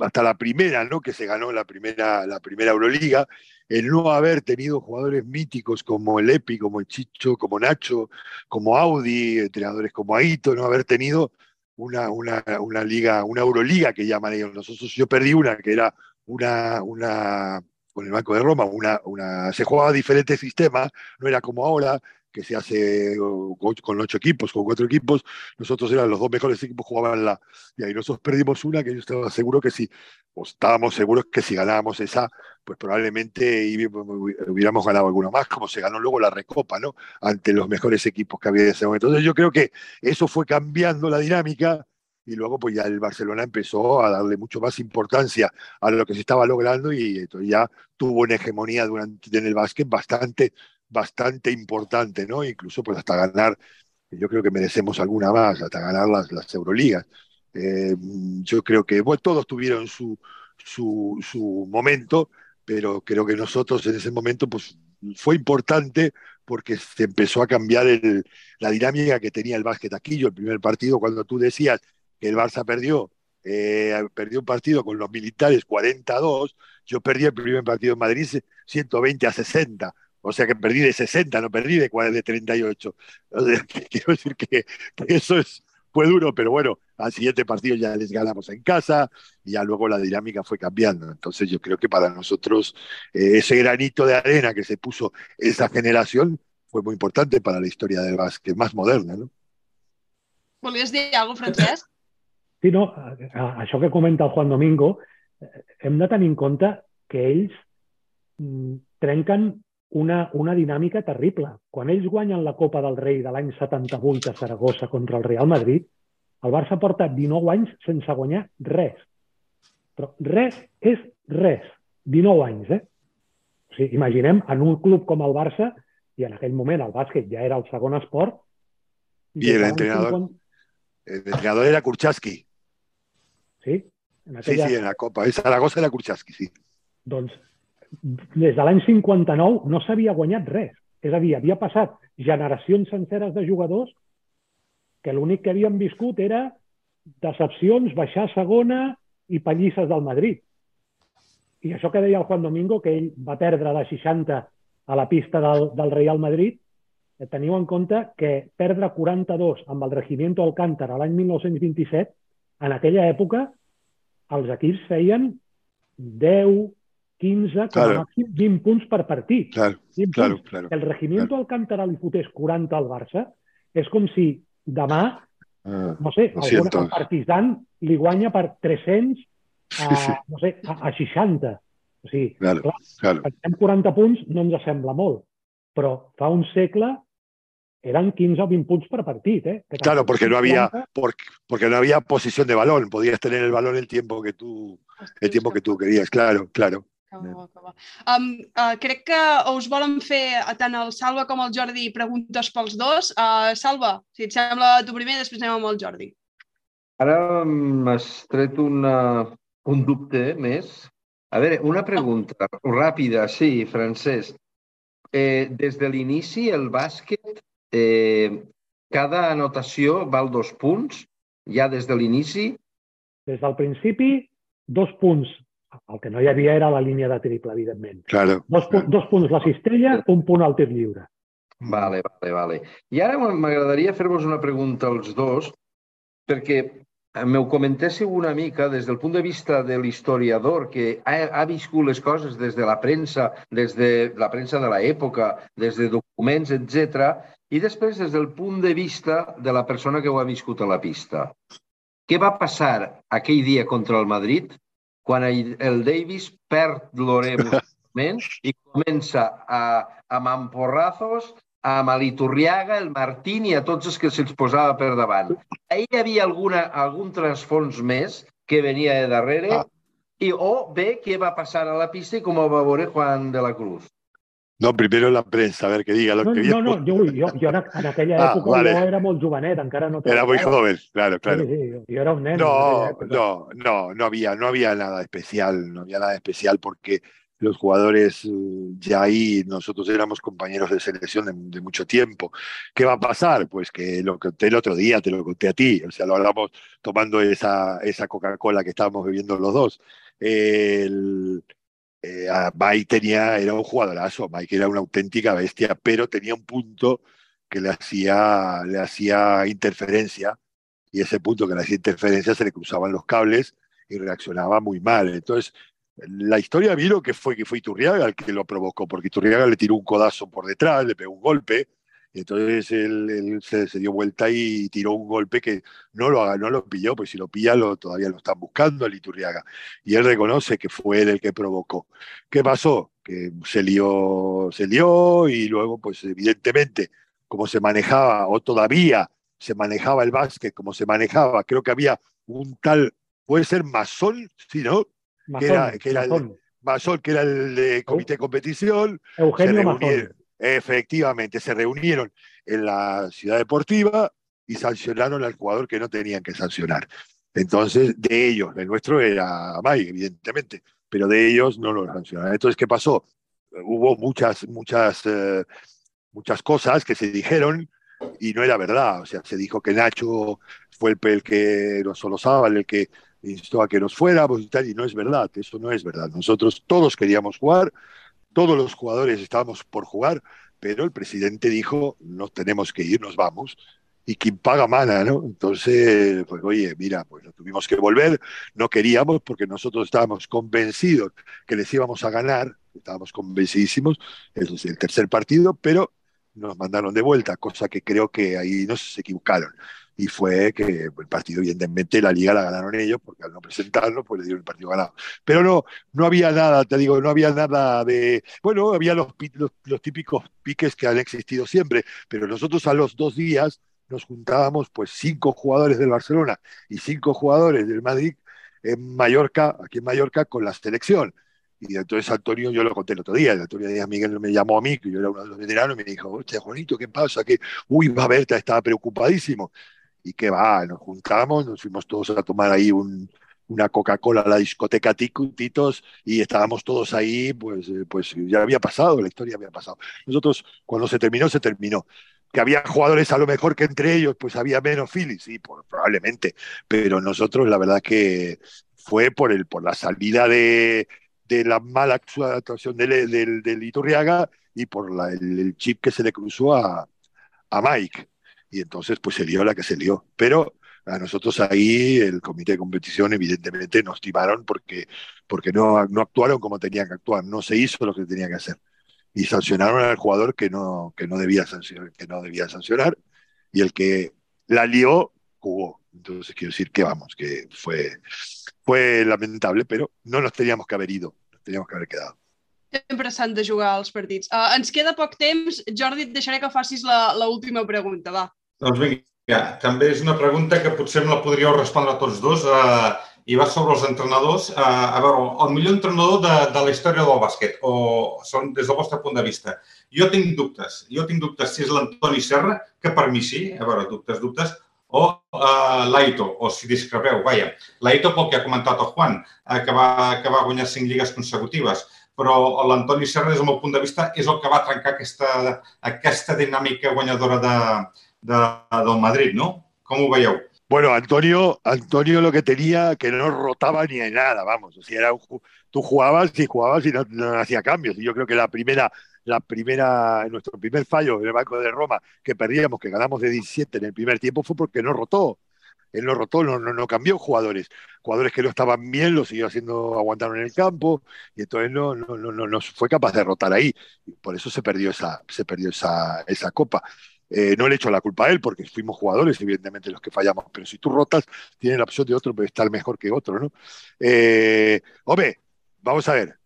hasta la primera, ¿no? Que se ganó la primera, la primera Euroliga, el no haber tenido jugadores míticos como el Epi, como el Chicho, como Nacho, como Audi, entrenadores como Aito, no haber tenido una, una, una liga, una Euroliga que llaman ellos. Nosotros yo perdí una que era una, una con el Banco de Roma, una, una, se jugaba diferentes sistemas, no era como ahora, que se hace con ocho equipos, con cuatro equipos, nosotros eran los dos mejores equipos, jugaban la... Y ahí nosotros perdimos una que yo estaba seguro que si, o estábamos seguros que si ganábamos esa, pues probablemente hubiéramos ganado alguno más, como se ganó luego la Recopa, ¿no? Ante los mejores equipos que había en ese momento. Entonces yo creo que eso fue cambiando la dinámica y luego pues ya el Barcelona empezó a darle mucho más importancia a lo que se estaba logrando y entonces ya tuvo una hegemonía durante, en el básquet bastante bastante importante, ¿no? Incluso pues hasta ganar, yo creo que merecemos alguna más, hasta ganar las, las Euroligas. Eh, yo creo que bueno, todos tuvieron su, su, su, momento, pero creo que nosotros en ese momento pues fue importante porque se empezó a cambiar el, la dinámica que tenía el básquet aquí. Yo el primer partido, cuando tú decías que el Barça perdió, eh, perdió un partido con los militares 42, yo perdí el primer partido en Madrid 120 a 60 o sea que perdí de 60, no perdí de, de 38. O sea, quiero decir que, que, eso es, fue duro, pero bueno, al siguiente partido ya les ganamos en casa y ya luego la dinámica fue cambiando. Entonces yo creo que para nosotros eh, ese granito de arena que se puso esa generación fue muy importante para la historia del básquet más moderna. No? ¿Volies dir alguna cosa, Francesc? Sí, no, això que comenta el Juan Domingo, hem de tenir en compte que ells trenquen una, una dinàmica terrible. Quan ells guanyen la Copa del Rei de l'any 78 a Saragossa contra el Real Madrid, el Barça porta 19 anys sense guanyar res. Però res és res. 19 anys, eh? O sigui, imaginem en un club com el Barça, i en aquell moment el bàsquet ja era el segon esport... I l'entrenador 50... entrenador era Kurchaski. Sí? En aquella... Sí, sí, en la Copa. En Saragossa era Kurchaski, sí. Doncs des de l'any 59 no s'havia guanyat res. És a dir, havia passat generacions senceres de jugadors que l'únic que havien viscut era decepcions, baixar a segona i pallisses del Madrid. I això que deia el Juan Domingo, que ell va perdre de 60 a la pista del, del Real Madrid, eh, teniu en compte que perdre 42 amb el Regimiento Alcántara l'any 1927, en aquella època els equips feien 10, 15, com a màxim 20 punts per partit. Claro, 20 claro, punts. claro. El Regimiento claro. Alcántara li fotés 40 al Barça, és com si demà, ah, no sé, algun, Partizan li guanya per 300 a, Sí, sí. no sé, a, a 60. O sigui, Claro, clar, claro. pensem 40 punts no ens sembla molt, però fa un segle eren 15 o 20 punts per partit. Eh? Claro, porque no había, 40. porque, porque no había posición de balón. Podías tener el balón el tiempo que tú, el tiempo que tú querías. Claro, claro. Que bo, que bo. Um, uh, crec que us volen fer uh, tant el Salva com el Jordi preguntes pels dos. Uh, Salva, si et sembla tu primer, després anem amb el Jordi. Ara m'has tret una, un dubte més. A veure, una pregunta ràpida, sí, Francesc. Eh, des de l'inici, el bàsquet, eh, cada anotació val dos punts, ja des de l'inici? Des del principi, dos punts. El que no hi havia era la línia de triple, evidentment. Claro. Dos, dos punts la cistella, un punt al tir lliure. Vale, vale, vale. I ara m'agradaria fer-vos una pregunta als dos, perquè m'ho comentéssiu una mica des del punt de vista de l'historiador que ha, ha viscut les coses des de la premsa, des de la premsa de l'època, des de documents, etc. i després des del punt de vista de la persona que ho ha viscut a la pista. Què va passar aquell dia contra el Madrid quan el, Davis perd l'Ore musicalment i comença a, a mamporrazos amb l'Iturriaga, el Martín i a tots els que se'ls posava per davant. Ahir hi havia alguna, algun transfons més que venia de darrere ah. i o bé què va passar a la pista i com ho va veure Juan de la Cruz. No, primero la prensa, a ver que diga lo no, que No, no, jo, jo, jo en, en aquella Ah, època vale. jo era molt jovenet, encara no... Era muy joven, claro, claro. Sí, sí, jo, jo era un nen. en No, no, no, no había, no había nada especial, no había nada especial porque los jugadores eh, ya ahí, nosotros éramos compañeros de selección de, de mucho tiempo. ¿Qué va a pasar? Pues que lo conté el otro día, te lo conté a ti, o sea, lo hablamos tomando esa, esa Coca-Cola que estábamos bebiendo los dos. El, eh, Mike tenía, era un jugadorazo, Mike era una auténtica bestia, pero tenía un punto que le hacía, le hacía interferencia y ese punto que le hacía interferencia se le cruzaban los cables y reaccionaba muy mal. Entonces, la historia vino que fue que fue Iturriaga el que lo provocó, porque Iturriaga le tiró un codazo por detrás, le pegó un golpe, y entonces él, él se, se dio vuelta y tiró un golpe que no lo, haga- no lo pilló, pues si lo pilla lo, todavía lo están buscando el Iturriaga. Y él reconoce que fue él el que provocó. ¿Qué pasó? Que se lió, se lió y luego, pues evidentemente, como se manejaba, o todavía se manejaba el básquet, como se manejaba, creo que había un tal, puede ser masón, sí, ¿no? que era, que era el. Masón, que era el de comité de competición. Eugenio reunieron, efectivamente, se reunieron en la ciudad deportiva y sancionaron al jugador que no tenían que sancionar. Entonces, de ellos, el nuestro era Mike, evidentemente, pero de ellos no lo sancionaron. Entonces, ¿qué pasó? Hubo muchas, muchas, eh, muchas cosas que se dijeron y no era verdad. O sea, se dijo que Nacho fue el, el que nos solosaba, el que instó a que nos fuéramos y tal, y no es verdad, eso no es verdad. Nosotros todos queríamos jugar, todos los jugadores estábamos por jugar, pero el presidente dijo, nos tenemos que ir, nos vamos, y quien paga mana, ¿no? Entonces, pues oye, mira, pues nos tuvimos que volver, no queríamos porque nosotros estábamos convencidos que les íbamos a ganar, estábamos convencidísimos, es el tercer partido, pero nos mandaron de vuelta, cosa que creo que ahí no se equivocaron. Y fue que el partido, evidentemente, la liga la ganaron ellos, porque al no presentarlo, pues le dieron el partido ganado. Pero no, no había nada, te digo, no había nada de. Bueno, había los, los, típicos piques que han existido siempre, pero nosotros a los dos días nos juntábamos, pues, cinco jugadores del Barcelona y cinco jugadores del Madrid en Mallorca, aquí en Mallorca, con la selección. Y entonces Antonio, yo lo conté el otro día, el Antonio Díaz Miguel me llamó a mí, que yo era uno de los veteranos, y me dijo, hostia, Juanito, ¿qué pasa? Que, uy, va a ver, estaba preocupadísimo. Y que va, nos juntamos, nos fuimos todos a tomar ahí un, una Coca-Cola a la discoteca Titos y estábamos todos ahí, pues, eh, pues ya había pasado, la historia había pasado. Nosotros, cuando se terminó, se terminó. Que había jugadores a lo mejor que entre ellos, pues había menos feeling, sí, por- probablemente. Pero nosotros, la verdad que fue por, el, por la salida de, de la mala actuación del Iturriaga y por la- el, el chip que se le cruzó a, a Mike. Y entonces, pues se lió la que se lió. Pero a nosotros ahí, el comité de competición, evidentemente nos timaron porque, porque no, no actuaron como tenían que actuar, no se hizo lo que tenía que hacer. Y sancionaron al jugador que no, que no, debía, sancionar, que no debía sancionar, y el que la lió, jugó. Entonces, quiero decir que vamos, que fue, fue lamentable, pero no nos teníamos que haber ido, nos teníamos que haber quedado. Sempre s'han de jugar els partits. Uh, ens queda poc temps. Jordi, et deixaré que facis la, la última pregunta, va. Doncs vinga, també és una pregunta que potser me la podríeu respondre tots dos eh, i va sobre els entrenadors. Eh, a veure, el millor entrenador de, de la història del bàsquet, o són des del vostre punt de vista. Jo tinc dubtes. Jo tinc dubtes si és l'Antoni Serra, que per mi sí, a veure, dubtes, dubtes, o uh, l'Aito, o si discrepeu, vaja. L'Aito pel que ha comentat el Juan, eh, que, va, que va guanyar cinc lligues consecutives, però l'Antoni Serra, des del meu punt de vista, és el que va trencar aquesta, aquesta dinàmica guanyadora de, de, del Madrid, ¿no? Com ho veieu? Bueno, Antonio, Antonio lo que tenía que no rotaba ni en nada, vamos. O sea, era un tú jugabas y jugabas y no, no hacía cambios. Y yo creo que la primera, la primera, nuestro primer fallo en el Banco de Roma que perdíamos, que ganamos de 17 en el primer tiempo, fue porque no rotó. Él no rotó, no, no, no cambió jugadores. Jugadores que no estaban bien los siguió haciendo, aguantaron en el campo, y entonces no, no, no, no, no fue capaz de rotar ahí. Y por eso se perdió esa, se perdió esa, esa copa. Eh, no le echo la culpa a él porque fuimos jugadores, evidentemente, los que fallamos, pero si tú rotas, tiene la opción de otro puede estar mejor que otro, ¿no? Eh, vamos a ver.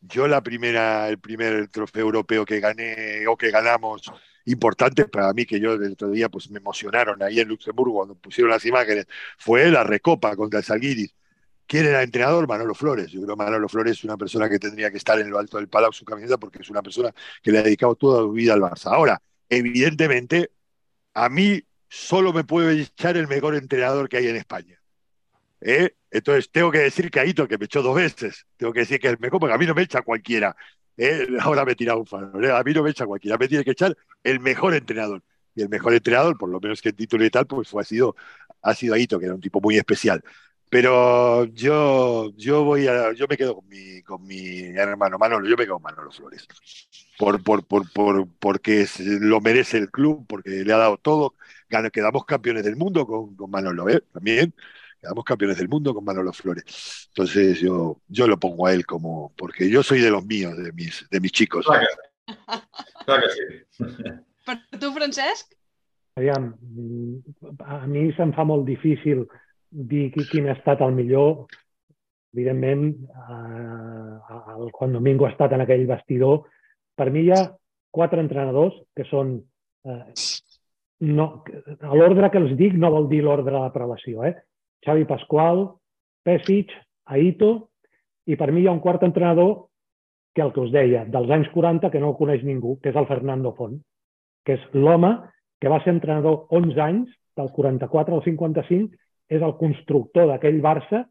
Yo la primera, el primer trofeo europeo que gané o que ganamos importante para mí, que yo el otro día pues me emocionaron ahí en Luxemburgo cuando pusieron las imágenes, fue la Recopa contra el Salguiris. ¿Quién era el entrenador? Manolo Flores. Yo creo que Manolo Flores es una persona que tendría que estar en lo alto del palau su camiseta porque es una persona que le ha dedicado toda su vida al Barça. Ahora, evidentemente, a mí solo me puede echar el mejor entrenador que hay en España. ¿Eh? Entonces tengo que decir que Aito, que me echó dos veces, tengo que decir que es el mejor, porque a mí no me echa cualquiera. ¿Eh? Ahora me he un farol, ¿eh? a mí no me echa cualquiera, me tiene que echar el mejor entrenador. Y el mejor entrenador, por lo menos que el título y tal, pues fue, ha, sido, ha sido Aito, que era un tipo muy especial. Pero yo, yo voy a, yo me quedo con mi, con mi hermano Manolo, yo me quedo con Manolo Flores. Por, por, por, por, porque es, lo merece el club, porque le ha dado todo. Quedamos campeones del mundo con, con Manolo, ¿eh? También quedamos campeones del mundo con Manolo Flores. Entonces yo, yo lo pongo a él como, porque yo soy de los míos, de mis, de mis chicos. Clar que, clar que sí. Tu, Francesc? Aviam, a mi se'm fa molt difícil dir qui, quin ha estat el millor. Evidentment, eh, el Juan Domingo ha estat en aquell vestidor. Per mi hi ha quatre entrenadors que són... Eh, no, l'ordre que els dic no vol dir l'ordre de la prelació. Eh? Xavi Pasqual, Pesic, Aito, i per mi hi ha un quart entrenador que el que us deia, dels anys 40, que no el coneix ningú, que és el Fernando Font, que és l'home que va ser entrenador 11 anys, del 44 al 55, és el constructor d'aquell Barça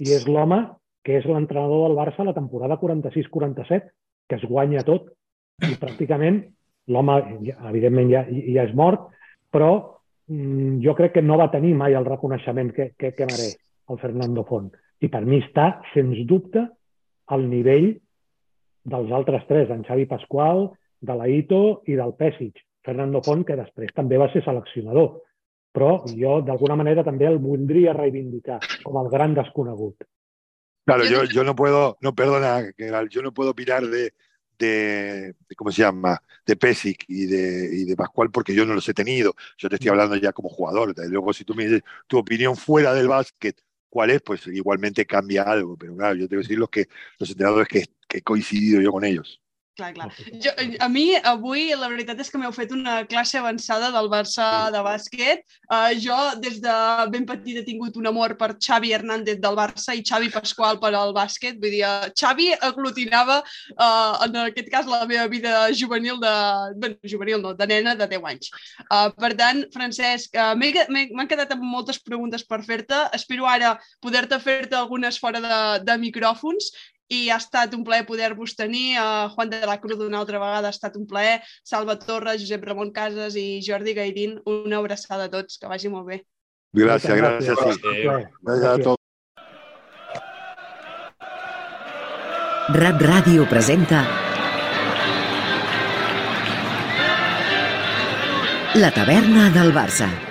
i és l'home que és l'entrenador del Barça la temporada 46-47, que es guanya tot i pràcticament l'home, evidentment, ja, ja és mort, però mm, jo crec que no va tenir mai el reconeixement que, que, que mereix el Fernando Font. I per mi està, sens dubte, al nivell dels altres tres, en Xavi Pasqual, de l'Aito i del Pesic. Fernando Font, que després també va ser seleccionador. Però jo, d'alguna manera, també el voldria reivindicar com el gran desconegut. Claro, yo, yo no puedo, no, perdona, yo no puedo opinar de, de, de, ¿cómo se llama? De Pesic y de, y de Pascual porque yo no los he tenido. Yo te estoy hablando ya como jugador. Luego, si tú me dices tu opinión fuera del básquet, ¿cuál es? Pues igualmente cambia algo. Pero claro, yo te voy a decir los, que, los entrenadores que, que he coincidido yo con ellos. Clar, clar. Jo, a mi, avui, la veritat és que m'heu fet una classe avançada del Barça de bàsquet. Uh, jo, des de ben petit, he tingut un amor per Xavi Hernández del Barça i Xavi Pasqual per al bàsquet. Vull dir, Xavi aglutinava, uh, en aquest cas, la meva vida juvenil de... Bé, juvenil no, de nena de 10 anys. Uh, per tant, Francesc, uh, m'han quedat amb moltes preguntes per fer-te. Espero ara poder-te fer-te algunes fora de, de micròfons i ha estat un plaer poder-vos tenir. Uh, Juan de la Cruz una altra vegada ha estat un plaer. Salva Torres, Josep Ramon Casas i Jordi Gairín, una abraçada a tots. Que vagi molt bé. Gràcies, gràcies. Sí. Gràcies a tots. Rap Ràdio presenta La taverna del Barça.